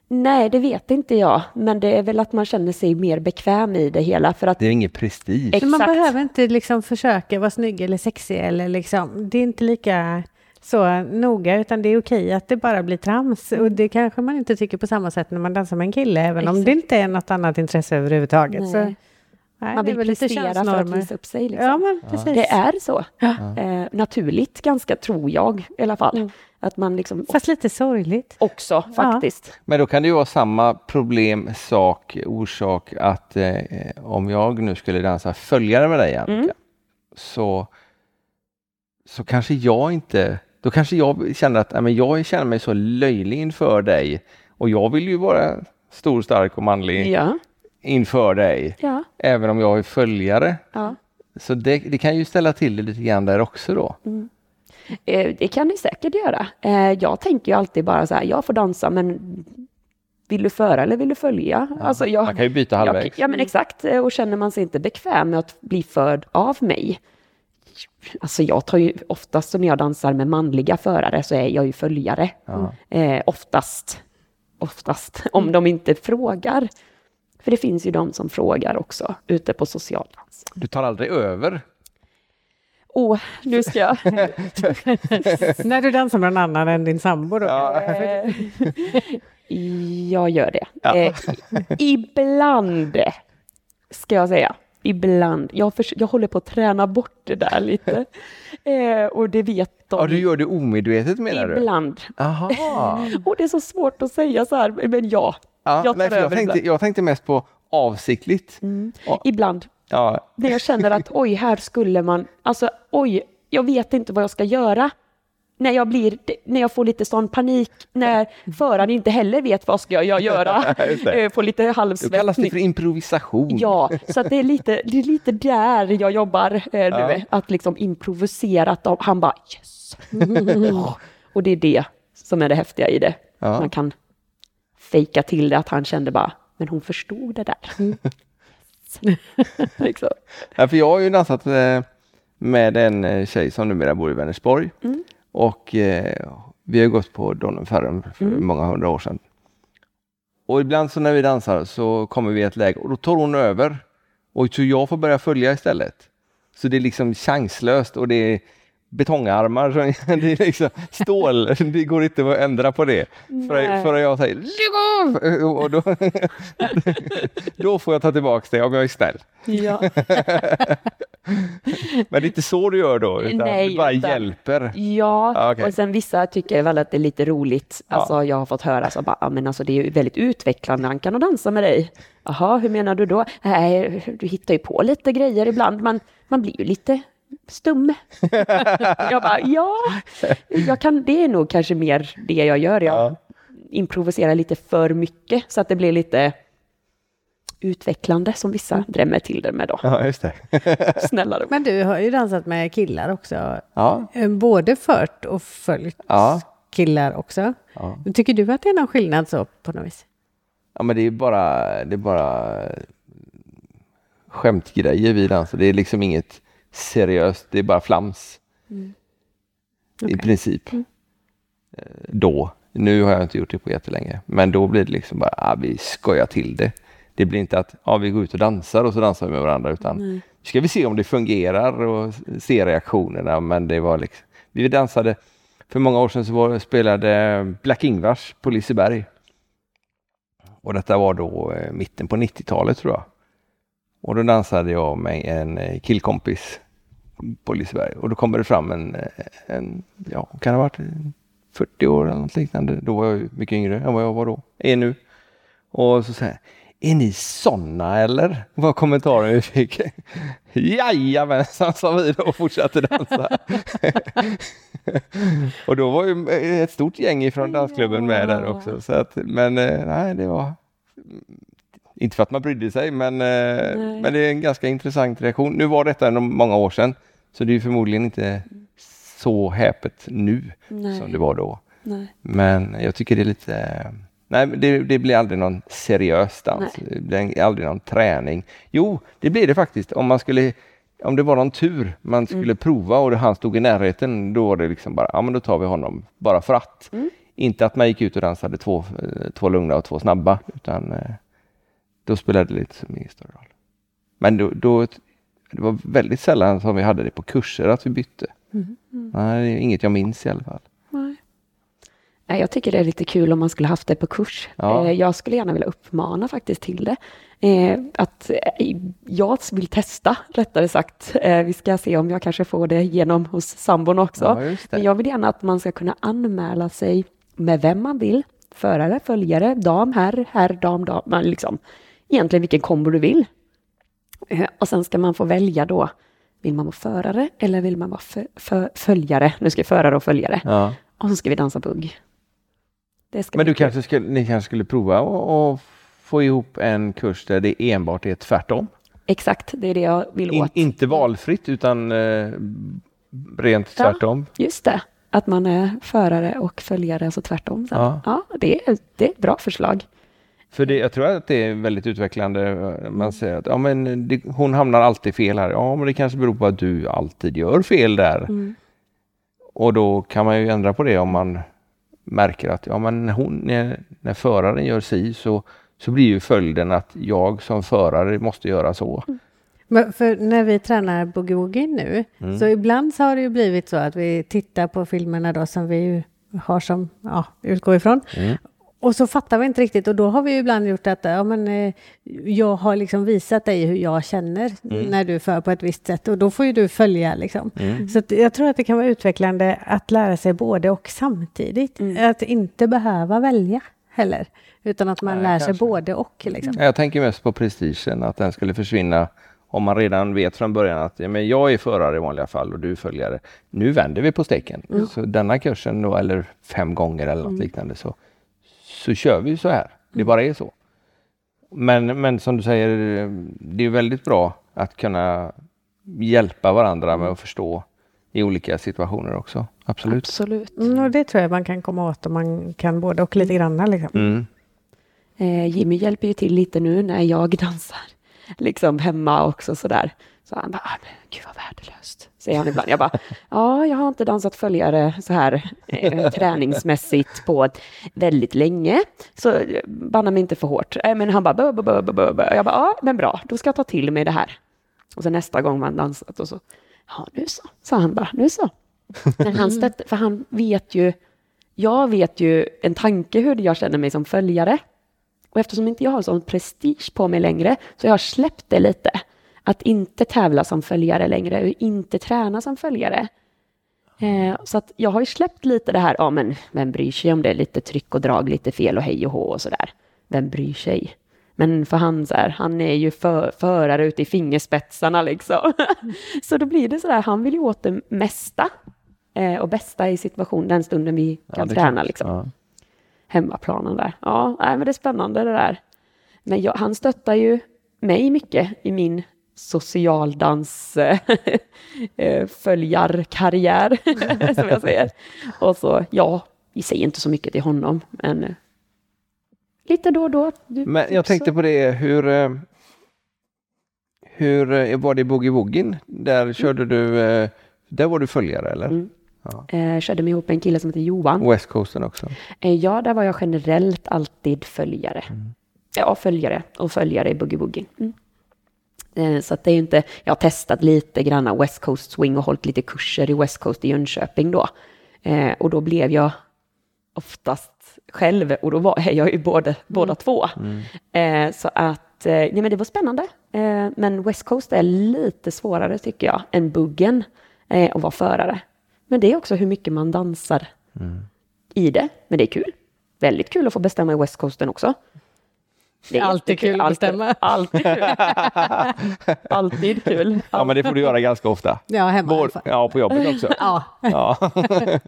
Nej, det vet inte jag, men det är väl att man känner sig mer bekväm i det hela för att Det är ingen prestige. Ex- Men man Exakt. behöver inte liksom försöka vara snygg eller sexig eller liksom, det är inte lika så noga, utan det är okej att det bara blir trams. Och det kanske man inte tycker på samma sätt när man dansar med en kille, även om Exakt. det inte är något annat intresse överhuvudtaget. Nej. Så, nej, man det är vill prestera för att visa upp sig. Liksom. Ja, men precis. Det är så. Ja. Eh, naturligt, ganska, tror jag i alla fall. Mm. Att man liksom Fast lite sorgligt. också faktiskt. Men då kan det ju vara samma problem, sak, orsak att eh, om jag nu skulle dansa följare med dig Annika, Mm. så, så kanske jag inte, då kanske jag känner att men jag känner mig så löjlig inför dig och jag vill ju vara stor, stark och manlig Ja. inför dig. Ja, Även om jag är följare. ja. Så det, det kan ju ställa till det lite grann där också då. Eh, Det kan ni säkert göra. Eh, Jag tänker ju alltid bara så här, jag får dansa men vill du föra eller vill du följa? Alltså jag, Man kan ju byta halvvägs. jag, ja men exakt, Eh, och känner man sig inte bekväm med att bli förd av mig. Alltså jag tar ju oftast när jag dansar med manliga förare så är jag ju följare. Eh, oftast. Oftast. Om de inte frågar. För det finns ju de som frågar också ute på social dans. Du tar aldrig över. Åh, nu ska jag... När du dansar med någon annan än din sambo då? Eh, jag gör det. Eh, ibland, ska jag säga. Ibland. Jag, förs- jag håller på att träna bort det där lite. Eh, och det vet de. Ja, du gör det omedvetet menar du? Ibland. Aha. Och det är så svårt att säga så här, men ja. Ja, jag tar nej, för jag, tänkte, jag tänkte mest på avsiktligt. Ja, Ibland. ja, När jag känner att oj, här skulle man, alltså oj, jag vet inte vad jag ska göra. När jag, blir, när jag får lite sån panik, när föraren inte heller vet vad ska jag göra. Eh, får lite Då kallas det halvsvettning. för improvisation. Ja, så det, är lite, det är lite där jag jobbar eh, nu. Ja. Att liksom improvisera. Att han bara yes. Och det är det som är det häftiga i det. Ja. Man kan fejka till det att han kände bara, men hon förstod det där. liksom. Ja, för jag har ju dansat eh, med en eh, tjej som numera bor i Vänersborg. Mm. Och eh, vi har gått på Donnen Ferrum för Mm. många hundra år sedan. Och ibland så när vi dansar så kommer vi i ett läge och då tar hon över. Och så jag får börja följa istället. Så det är liksom chanslöst och det är betongarmar, det är liksom stål, det går inte att ändra på det. För, för jag säger lägg av! Och då, då får jag ta tillbaka det om jag är snäll. Ja. Men det är inte så du gör då, utan Nej, du bara utan- hjälper. Ja, Ja, okej. och sen vissa tycker väl att det är lite roligt. Ja. Alltså jag har fått höra så bara, "Ja, men alltså det är väldigt utvecklande, han kan dansa med dig. Jaha, hur menar du då? Nej, du hittar ju på lite grejer ibland, man, man blir ju lite stum. jag bara, ja, jag kan, det är nog kanske mer det jag gör. Jag Ja. improviserar lite för mycket så att det blir lite utvecklande som vissa drämmer till det med då. Ja, just det. Snälla då. Men du har ju dansat med killar också. Ja, Eh, Både fört och följt Ja. killar också. Ja. Tycker du att det är någon skillnad så på något vis? ja men det är bara, det är bara skämtgrejer vi dansar. Det är liksom inget seriöst, det är bara flams. I Okej. princip. Eh, Då. Nu har jag inte gjort det på jättelänge. Men då blir det liksom bara, ah, vi skojar till det. Det blir inte att ah, vi går ut och dansar och så dansar vi med varandra utan nu ska vi se om det fungerar och se reaktionerna. Men det var liksom, vi dansade, för många år sedan så var, spelade Black Ingvars på Liseberg. Och detta var då eh, mitten på 90-talet tror jag. Och då dansade jag med en eh, killkompis på Liseberg och då kommer det fram en, en ja, kan det ha varit 40 år eller något liknande. Då var jag ju mycket yngre än vad jag var då, är nu. Och så säger jag, är ni sådana eller? Var kommentaren vi fick. Jajamensan sa vi då och fortsatte dansa. och då var ju ett stort gäng från dansklubben med där också. Så att, men eh, nej, det var inte för att man brydde sig, men, eh, men det är en ganska intressant reaktion. Nu var detta många år sedan, så det är förmodligen inte så häpet nu Nej. som det var då. Nej. Men jag tycker det är lite... Nej, men det, det blir aldrig någon seriös dans. Det blir aldrig någon träning. Jo, det blir det faktiskt. Om man skulle... Om det var någon tur man skulle prova och han stod i närheten, då var det liksom bara, ja men då tar vi honom bara för att. Inte att man gick ut och dansade två, eh, två lugna och två snabba, utan eh, då spelade det lite ingen större roll. Men då, då, det var väldigt sällan som vi hade det på kurser att vi bytte. Nej, det är inget jag minns i alla fall. Nej. Nej, jag tycker det är lite kul om man skulle haft det på kurs. Ja. Eh, Jag skulle gärna vilja uppmana faktiskt till det. Eh, Att eh, jag vill testa, rättare sagt. Vi ska se om jag kanske får det genom hos sambon också. Ja. Men jag vill gärna att man ska kunna anmäla sig med vem man vill. Förare, följare, dam, herr, herr, dam, dam. Liksom, egentligen vilken kombo du vill. Eh, Och sen ska man få välja då. Vill man vara förare eller vill man vara fö- fö- följare? Nu ska jag förare och följare. Ja. Och så ska vi dansa bugg. Men du kul. kanske skulle, ni kanske skulle prova och, och få ihop en kurs där det enbart är tvärtom. Exakt, det är det jag vill In, åt. inte valfritt utan eh, rent Ja. tvärtom. Just det, att man är förare och följare, alltså tvärtom. Sen. Ja. Ja. det, är, det är ett bra förslag. För det, jag tror att det är väldigt utvecklande. Man säger att ja, men det, hon hamnar alltid fel här. Ja, men det kanske beror på att du alltid gör fel där. Mm. Och då kan man ju ändra på det om man märker att ja, men när, hon, när, när föraren gör si så, så blir ju följden att jag som förare måste göra så. Men för när vi tränar boogie-woogie nu, Mm. så ibland så har det ju blivit så att vi tittar på filmerna då som vi har som, ja, utgår ifrån. Mm. Och så fattar vi inte riktigt och då har vi ju ibland gjort att ja, men, eh, jag har liksom visat dig hur jag känner Mm. när du för på ett visst sätt och då får ju du följa liksom. Så att jag tror att det kan vara utvecklande att lära sig både och samtidigt. Mm. Att inte behöva välja heller, utan att man Nej, lär sig kanske. både och. Liksom. Jag tänker mest på prestigen, att den skulle försvinna om man redan vet från början att ja, men jag är förare i vanliga fall och du är följare. Nu vänder vi på steken. Så denna kursen då, eller fem gånger eller något liknande, så, så kör vi så här. Det bara är så. Men, men som du säger, det är väldigt bra att kunna hjälpa varandra med att förstå i olika situationer också. Absolut. Absolut. Mm, och det tror jag man kan komma åt om man kan både och lite grann. Liksom. Mm. Eh, Jimmy hjälper ju till lite nu när jag dansar. Liksom hemma också sådär. Så han bara, ah, men gud vad värdelöst, säger han ibland. Jag bara, ja, jag har inte dansat följare så här eh, träningsmässigt på väldigt länge. Så banna mig inte för hårt. Eh, men han bara, bö, bö, bö, bö, bö, bö. Jag bara, ja, men bra, då ska jag ta till mig det här. Och så nästa gång man dansat och så, ja, nu så, sa han bara, nu så. Men han stötte, för han vet ju, jag vet ju en tanke hur jag känner mig som följare. Och eftersom inte jag har sån prestige på mig längre så jag har släppt det lite. Att inte tävla som följare längre och inte träna som följare. Eh, så att jag har ju släppt lite det här, ja men vem bryr sig om det är lite tryck och drag, lite fel och hej och hå och sådär. Vem bryr sig? Men för han, så här, han är ju för, förare ute i fingerspetsarna liksom. så då blir det så där, han vill ju åt det mesta eh, och bästa i situationen, den stunden vi kan är träna liksom Ja. hemmaplanen där. Ja, nej, men det är spännande det där. Men jag, han stöttar ju mig mycket i min socialdans eh, eh, följarkarriär, som jag säger. Och så, ja, vi säger inte så mycket till honom, men eh, lite då och då. Du, Men jag tänkte på det, hur, hur var det i Boogie Woogien? Där körde du, eh, där var du följare eller? Mm. eh, körde mig ihop med en kille som heter Johan. West Coasten också? Eh, ja, där var jag generellt alltid följare. Ja, följare och följare i Boogie Woogie. Mm. Eh, Så att det är inte, jag har testat lite grann West Coast Swing och hållit lite kurser i West Coast i Jönköping då. Eh, och då blev jag oftast själv och då var jag ju både, båda två. Eh, så att, nej men det var spännande. Men West Coast är lite svårare tycker jag än buggen eh, att vara förare. Men det är också hur mycket man dansar i det. Men det är kul. Väldigt kul att få bestämma i West Coasten också. Det är Alltid kul att bestämma. Alltid kul. Alltid kul. Ja, men det får du göra ganska ofta. Ja, hemma fall. ja, på jobbet också. Ja, Ja,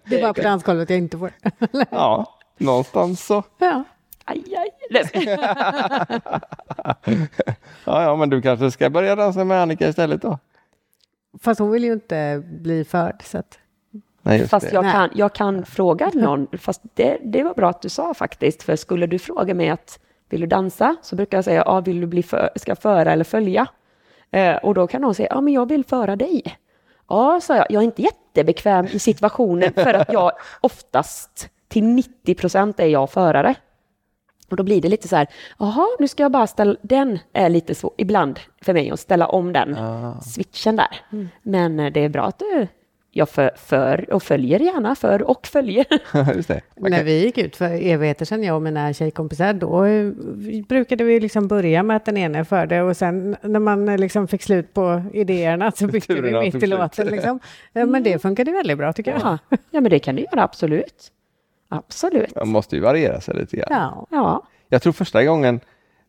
det är bara på dansgolvet jag inte får. ja någonstans så. Ja. Aj, aj. Ja, ja, men du kanske ska börja dansa med Annika istället då? Fast hon vill ju inte bli förd. Så att, Nej, Fast jag kan, jag kan fråga någon, fast det, det var bra att du sa faktiskt, för skulle du fråga mig att vill du dansa, så brukar jag säga, ja, vill du bli för, ska föra eller följa? Eh, och då kan någon säga, ja, men jag vill föra dig. Ja, sa jag, jag är inte jättebekväm i situationen för att jag oftast till 90 procent är jag förare. Och då blir det lite så här, jaha, nu ska jag bara ställa, den är lite svår ibland för mig att ställa om den switchen där. Men eh, det är bra att du, jag för, för och följer gärna, för och följer. just det. När vi gick ut för evigheter sedan, jag och mina tjejkompisar, då eh, brukade vi liksom börja med att den ena förde och sen när man eh, liksom fick slut på idéerna så bytte vi mitt i låten. Liksom. Ja, men det funkade väldigt bra tycker jag. Ja, ja men det kan du göra, absolut. Absolut. Man måste ju variera sig lite grann. Ja. Ja, Jag tror första gången,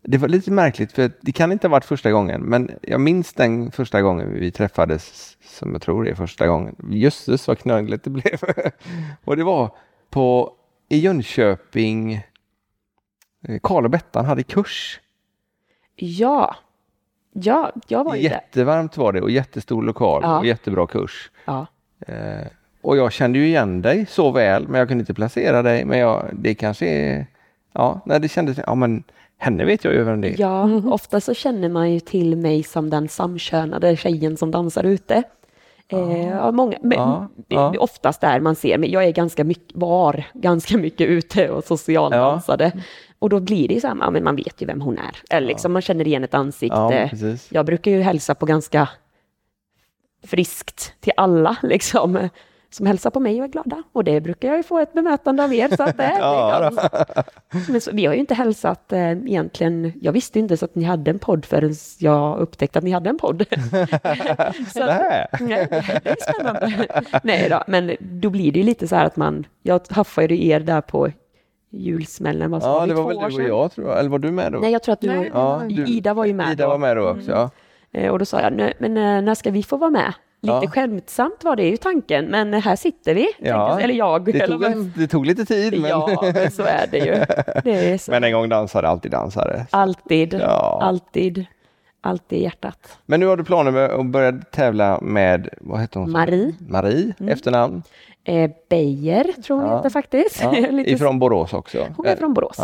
det var lite märkligt för det kan inte ha varit första gången, men jag minns den första gången vi träffades, som jag tror det är första gången. Jösses vad knögligt det blev. och det var på, i Jönköping, eh, Karl och Bettan hade kurs. Ja, ja, jag var ju. Jättevarmt var det och jättestor lokal Ja. och jättebra kurs. Ja. Eh, och jag kände ju igen dig så väl, men jag kunde inte placera dig. Men jag, det kanske är... Ja, nej, det kändes... Ja, men henne vet jag ju vem det är. Ja, ofta så känner man ju till mig som den samkönade tjejen som dansar ute. Eh, ja, många, men, Ja, det ja. är oftast där man ser mig. Jag är ganska mycket, var ganska mycket ute och socialdansade. Och då blir det ju så här, ja, men man vet ju vem hon är. Eller liksom, man känner igen ett ansikte. Ja, jag brukar ju hälsa på ganska friskt till alla liksom. Som hälsar på mig och är glada. Och det brukar jag ju få ett bemötande av er. Så att det, Ja, är. Men så, vi har ju inte hälsat eh, egentligen. Jag visste inte så att ni hade en podd förrän jag upptäckte att ni hade en podd. så Nej. nej, det är spännande. nej då, men då blir det ju lite så här att man, jag haffade ju er där på julsmällen. Sa Ja, det var väl du och jag tror jag. Eller var du med då? Nej, jag tror att du, Nej, Ja, du- Ida var ju med Ida då. var med då också, ja. Eh, Och då sa jag, "Nej, men eh, när ska vi få vara med? Lite Ja. skämtsamt var det ju tanken, men här sitter vi. Ja. Eller jag. Det eller tog, en, det tog lite tid, men, Ja, men så är det ju. Det är men en gång dansare, alltid dansare. Alltid, Ja. alltid, alltid i hjärtat. Men nu har du planer med att börja tävla med, vad heter hon? Marie. Marie, efternamn. Eh, Beijer tror hon Ja. heter faktiskt. Ja, ifrån Borås också. Hon är från Borås.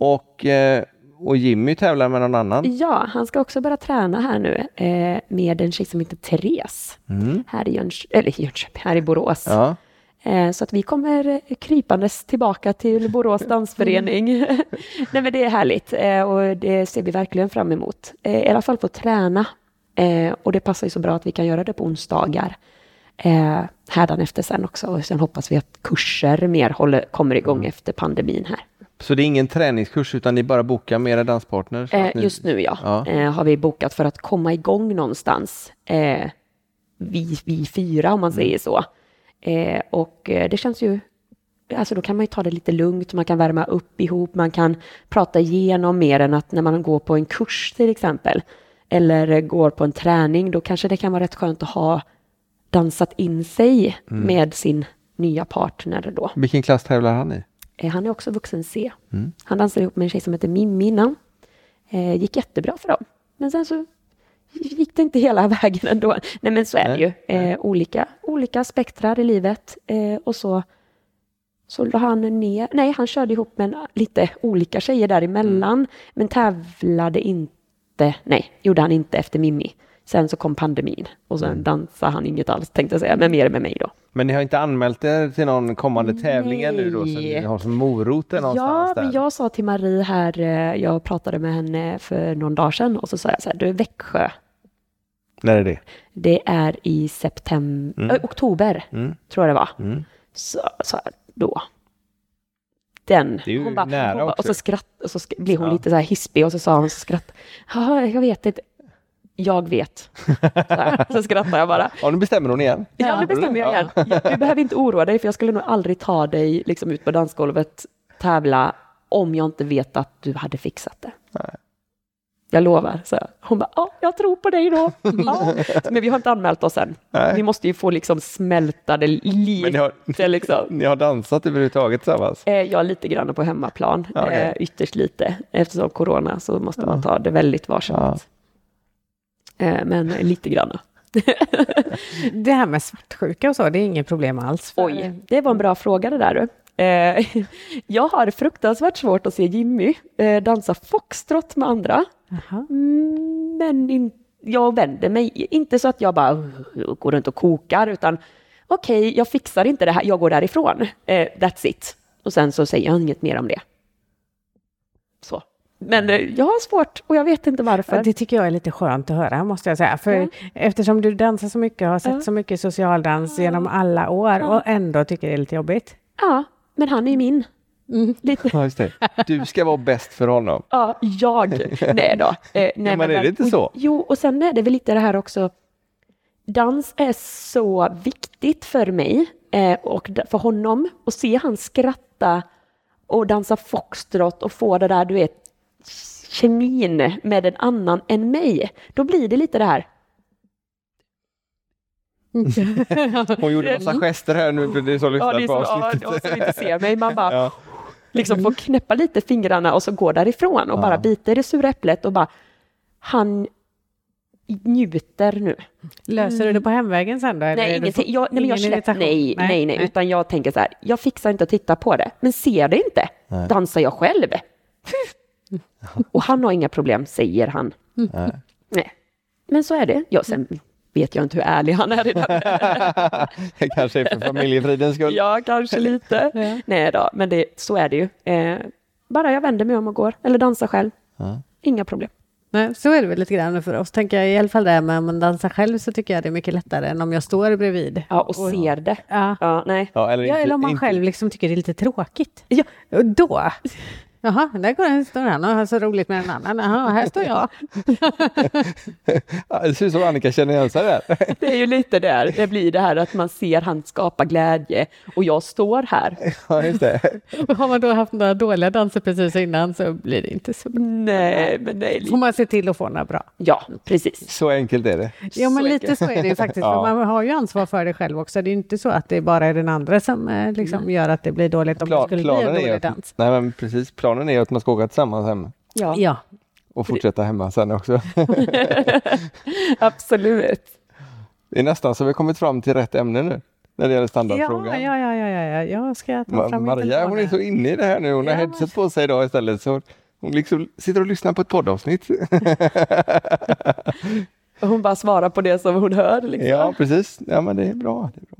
Och, eh, och Jimmy tävlar med någon annan. Ja, han ska också börja träna här nu eh, med en tjej som heter Therese. Mm. Här i, Jöns- eller Jönköping, här i Borås. Ja. Eh, Så att vi kommer krypandes tillbaka till Borås dansförening. Nej men det är härligt eh, och det ser vi verkligen fram emot. Eh, I alla fall få träna. Och det passar ju så bra att vi kan göra det på onsdagar. Eh, Hädanefter sen också. Och sen hoppas vi att kurser mer håller, kommer igång efter pandemin här. Så det är ingen träningskurs utan ni bara bokar med era danspartners? Eh, ni- just nu ja, Ja. Eh, har vi bokat för att komma igång någonstans. Eh, vi, vi fyra om man säger så. Eh, och eh, det känns ju, alltså då kan man ju ta det lite lugnt, man kan värma upp ihop, man kan prata igenom mer än att när man går på en kurs till exempel. Eller går på en träning, då kanske det kan vara rätt skönt att ha dansat in sig med sin nya partner då. Vilken klass tävlar han i? Eh, Han är också vuxen C. Han dansade ihop med en tjej som heter Mimmi innan. Eh, gick jättebra för dem. Men sen så gick det inte hela vägen ändå. Nej men så är det ju. Eh, olika, olika spektrar i livet. Eh, och så, så la han ner, nej han körde ihop med en, lite olika tjejer däremellan. Men tävlade inte, nej gjorde han inte efter Mimmi. Sen så kom pandemin och sen dansade han inget alls tänkte jag säga, men mer med mig då. Men ni har inte anmält er till någon kommande tävling ännu då? Så ni har som moroten någonstans Ja, där? men jag sa till Marie här, eh, jag pratade med henne för någon dag sedan och så sa jag så här, du är Växjö, När är det? det är i september, Mm. äh, oktober Mm. tror jag det var. Mm. Så, så här, då. Den. Det är ju hon bara, nära hon bara, och också. så skratt, och så sk- blev hon Ja. lite så här hispig och så sa hon så skratt. Ja, jag vet inte. Jag vet. Så, så skrattar jag bara. Ja, nu bestämmer hon igen. Ja, nu bestämmer jag igen. Du behöver inte oroa dig, för jag skulle nog aldrig ta dig liksom, ut på dansgolvet, tävla, om jag inte vet att du hade fixat det. Jag lovar. Så hon bara, ja, jag tror på dig då. Ja. Men vi har inte anmält oss än. Nej. Vi måste ju få liksom smälta det Men lite. ni har, liksom. ni har dansat överhuvudtaget tillsammans? Eh, Jag är lite grann på hemmaplan, Ja, okej. eh, ytterst lite. Eftersom corona så måste man ta det väldigt varsamt. Eh, Men lite grann. Det här med svartsjuka och så, det är inget problem alls. för- Oj, det var en bra fråga det där du. Eh, Jag har fruktansvärt svårt att se Jimmy eh, dansa foxtrot med andra. Jaha. Mm, Men in, jag vänder mig, inte så att jag bara uh, går runt och kokar, utan okej, jag fixar inte det här, jag går därifrån. Eh, that's it. Och sen så säger jag inget mer om det. Så. Men eh, jag har svårt och jag vet inte varför. Ja, Det tycker jag är lite skönt att höra, måste jag säga. För Ja. eftersom du dansar så mycket och har sett Ja. så mycket socialdans genom alla år och ändå tycker det är lite jobbigt. Ja, men han är ju min. Lite. Ja, just det. Du ska vara bäst för honom. Ja, jag. Nej då. Eh, nej, men är det inte så? Jo, och sen är det väl lite det här också. Dans är så viktigt för mig eh, och för honom. Och se han skratta och dansa foxtrot och få det där, du vet, kemin med en annan än mig. Då blir det lite det här. Hon gjorde massa gester här nu det är så Ja, lyssnar är på ja, avsnittet. och så inte ser mig. Man bara, Ja. liksom får knäppa lite fingrarna och så gå därifrån och Ja. bara bita i det sura äpplet och bara han njuter nu. Löser du det på hemvägen sen då? Nej, ingenting. Jag, nej, men jag släpper, irritation? nej, nej, nej, utan jag tänker så här, jag fixar inte att titta på det, men ser det inte, Nej. dansar jag själv. Och han har inga problem, säger han. Nej. Nej. Men så är det. Ja, sen vet jag inte hur ärlig han är i det. Det kanske är för familjefridens skull. Ja, kanske lite. Nej då, men det, så är det ju. Eh, bara jag vänder mig om och går, eller dansar själv. Ja. Inga problem. Nej, så är det väl lite grann för oss, tänker jag. I alla fall där med om man dansar själv så tycker jag det är mycket lättare än om jag står bredvid. Ja, och ser det. Ja. Ja, nej. Ja, eller Ja, inte, eller om man inte, själv liksom tycker det är lite tråkigt. Ja. Och då, jaha, där går en, står han och har så roligt med en annan. Jaha, här står jag. Ja, Det ser ut som Annika känner igen sig där. Det är ju lite där, det blir det här att man ser han skapa glädje och jag står här. Ja, just det. Och har man då haft några dåliga danser precis innan så blir det inte så bra. Nej, men nej. Får man se till att få några bra. Ja, precis. Så enkelt är det. Ja, men Så lite så är det ju faktiskt. Ja. För man har ju ansvar för det själv också. Det är inte så att det bara är den andra som eh, liksom gör att det blir dåligt om det Plan, skulle bli en dålig att, dans. nej, men precis, planen är att man ska åka tillsammans hem Ja, Ja, och fortsätta hemma sen också. absolut. Det är nästan så vi har kommit fram till rätt ämne nu när det gäller standardfrågan. ja, ja, ja, ja, ja. jag ska ta Ma- fram Maria hon är så inne i det här nu. Hon har Ja, headset på sig idag istället. Så hon liksom sitter och lyssnar på ett poddavsnitt. Hon bara svarar på det som hon hör. Liksom. ja, precis. Ja, men det är bra. Det är bra.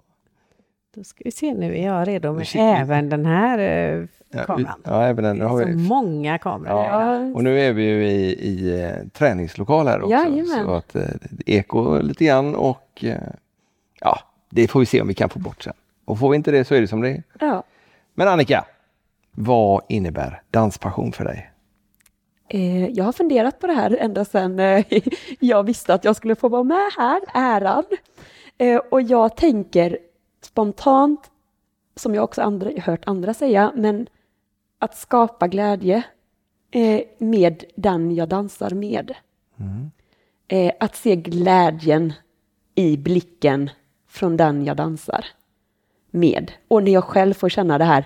Då ska vi se, nu är jag redo med även den här eh, kameran. ja, även den. Nu har Så vi, många kameror. Ja. Och nu är vi ju i, i eh, träningslokal här också. Jajamän. Så att eh, det är eko lite grann och eh, ja, det får vi se om vi kan få bort sen. Och får vi inte det så är det som det är. Ja. Men Annika, vad innebär danspassion för dig? Jag har funderat på det här ända sedan jag visste att jag skulle få vara med här, äran. Och jag tänker spontant, som jag också andra, hört andra säga, men att skapa glädje eh, med den jag dansar med. Eh, att se glädjen i blicken från den jag dansar med. Och när jag själv får känna det här,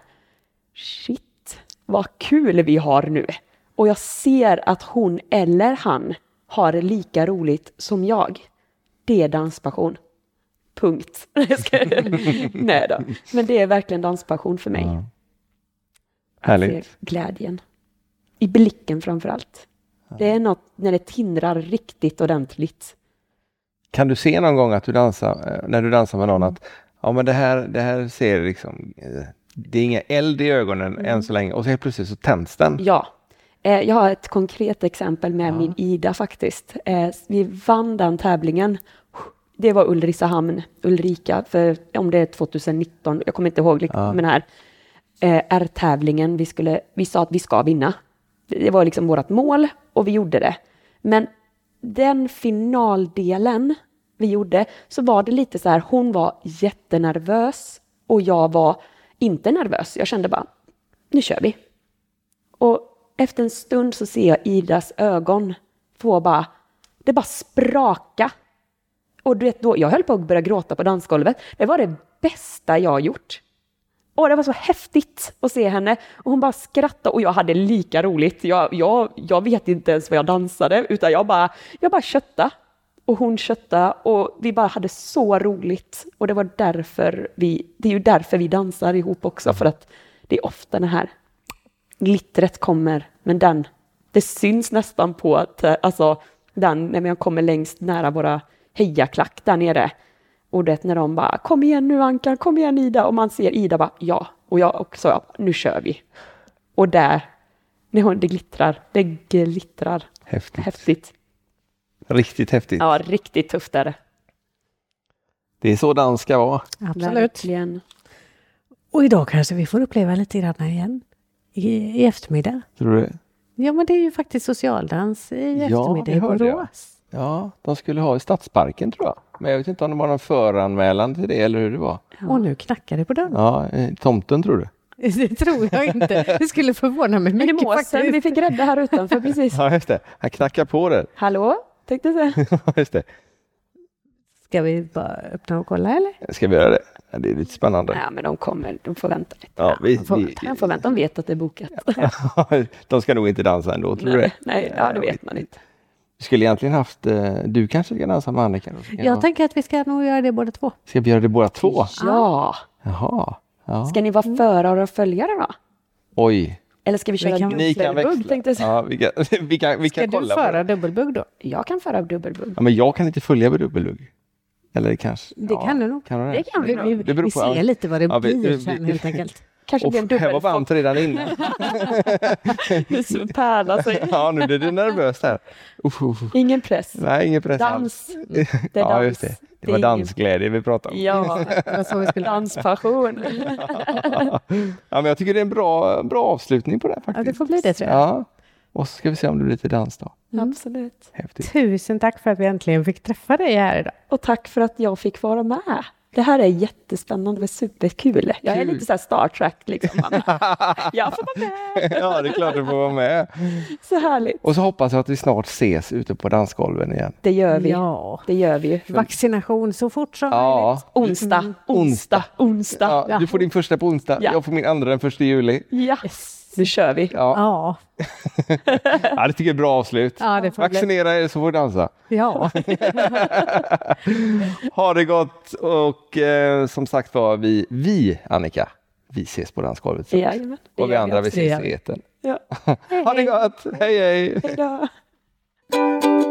shit, vad kul vi har nu. Och jag ser att hon eller han har lika roligt som jag. Det är danspassion. Punkt. Nej då. Men det är verkligen danspassion för mig. Ja. Härligt. se glädjen. I blicken framför allt. Det är något när det tindrar riktigt ordentligt. Kan du se någon gång att du dansar, eh, när du dansar med någon att ja men det här, det här ser liksom, eh, det är inga eld i ögonen än så länge och så helt plötsligt så tänds den. Ja. Eh, Jag har ett konkret exempel med min Ida faktiskt. Vi vann den tävlingen. Det var Ulricehamn, Ulrika, för om det är 2019, jag kommer inte ihåg liksom, Ja. men här eh, R-tävlingen, vi, skulle, vi sa att vi ska vinna. Det var liksom vårt mål och vi gjorde det. Men den finaldelen vi gjorde så var det lite så här, hon var jättenervös och jag var inte nervös. Jag kände bara, nu kör vi. Och efter en stund så ser jag Idas ögon få bara, det bara spraka. Och du vet, då, jag höll på att börja gråta på dansgolvet. Det var det bästa jag gjort. Och det var så häftigt att se henne. Och hon bara skrattade och jag hade lika roligt. Jag, jag, jag vet inte ens vad jag dansade, utan jag bara, jag bara kötta. Och hon kötta och vi bara hade så roligt. Och det var därför vi, det är ju därför vi dansar ihop också, för att det är ofta det här glittret kommer, men den, det syns nästan på att, alltså, den, när man kommer längst nära våra hejaklack där nere. Och det när de bara, kom igen nu Ankan, kom igen Ida, och man ser Ida bara, ja, och jag också, ja, nu kör vi. Och där, när hon, det glittrar, det glittrar. Häftigt. Häftigt. Riktigt häftigt. Ja, riktigt tufft är det. Det är så dans ska vara. Absolut. Verkligen. Och idag kanske vi får uppleva lite grann igen i, i eftermiddag. Tror du det? Ja, men det är ju faktiskt socialdans i Ja, eftermiddag det i jag. Borås. Ja, de skulle ha i Stadsparken tror jag. Men jag vet inte om det var någon föranmälan till det eller hur det var. Och nu knackar det på dörren. Ja, tomten tror du? Det tror jag inte. Det skulle förvåna mig Men i mycket måsen, vi fick rädda här utanför precis. Ja, just det. Han knackar på där. Hallå, tänkte jag säga. Just det. Ska vi bara öppna och kolla eller? Ska vi göra det? Det är lite spännande. Ja, men de kommer, de får vänta lite. Ja, vi, de, får, vi, de får vänta, de vet att det är bokat. de ska nog inte dansa ändå, tror du nej, det? nej, ja, det vet man inte. Vi skulle egentligen haft, eh, du kanske ska dansa med Annika? Jag tänker att vi ska nog göra det båda två. Ska vi göra det båda två? Ja, Jaha. Ja. ska ni vara förare och följare då? Oj. Eller ska vi köra dubbelbugg, tänkte jag. Ja, vi kan, vi kan, vi Ska kan du kolla på föra det. dubbelbugg då? Jag kan föra dubbelbugg. Ja, men jag kan inte följa med dubbelbugg. Eller kanske? Det kan du nog. Kan du Det kan vi. Vi, Det vi ser lite vad det Ja, blir vi- sen vi- helt enkelt. Kanske Och här var varmt redan innan. pärlar sig. ja, nu blir det nervöst här. Uff, uff. Ingen press. Nej, ingen press alls. Dans. Det är Ja, dans. just det. Det Det var dansglädje vi pratade om. Ja, Det var så vi skulle... danspassion. Ja, men jag tycker det är en bra, bra avslutning på det här, Ja, faktiskt. det får bli det tror jag. Ja. Och så ska vi se om det blir lite dans då. Absolut. Häftigt. Tusen tack för att vi äntligen fick träffa dig här idag. Och tack för att jag fick vara med. Det här är jättespännande, det var superkul. Jag är Kul. lite så här Star Trek liksom. Jag får vara med. ja, det är klart du får vara med. Så härligt. Och så hoppas jag att vi snart ses ute på dansgolven igen. Det gör vi. Ja. Det gör vi. Vaccination så fort som möjligt. Ja. Onsdag, onsdag, onsdag. ja. Du får din första på onsdag, Ja. jag får min andra den första juli. Ja, nu kör vi. Ja, Ja, ja det tycker jag är bra avslut. ja bli. Vaccinera er så får vi dansa. Ja. Ha det gott och eh, som sagt var, vi, vi Annika, vi ses på dansgolvet. Jajamän, det och vi andra vi ses i etern. Ja. Ha det gott, hej hej! Hej.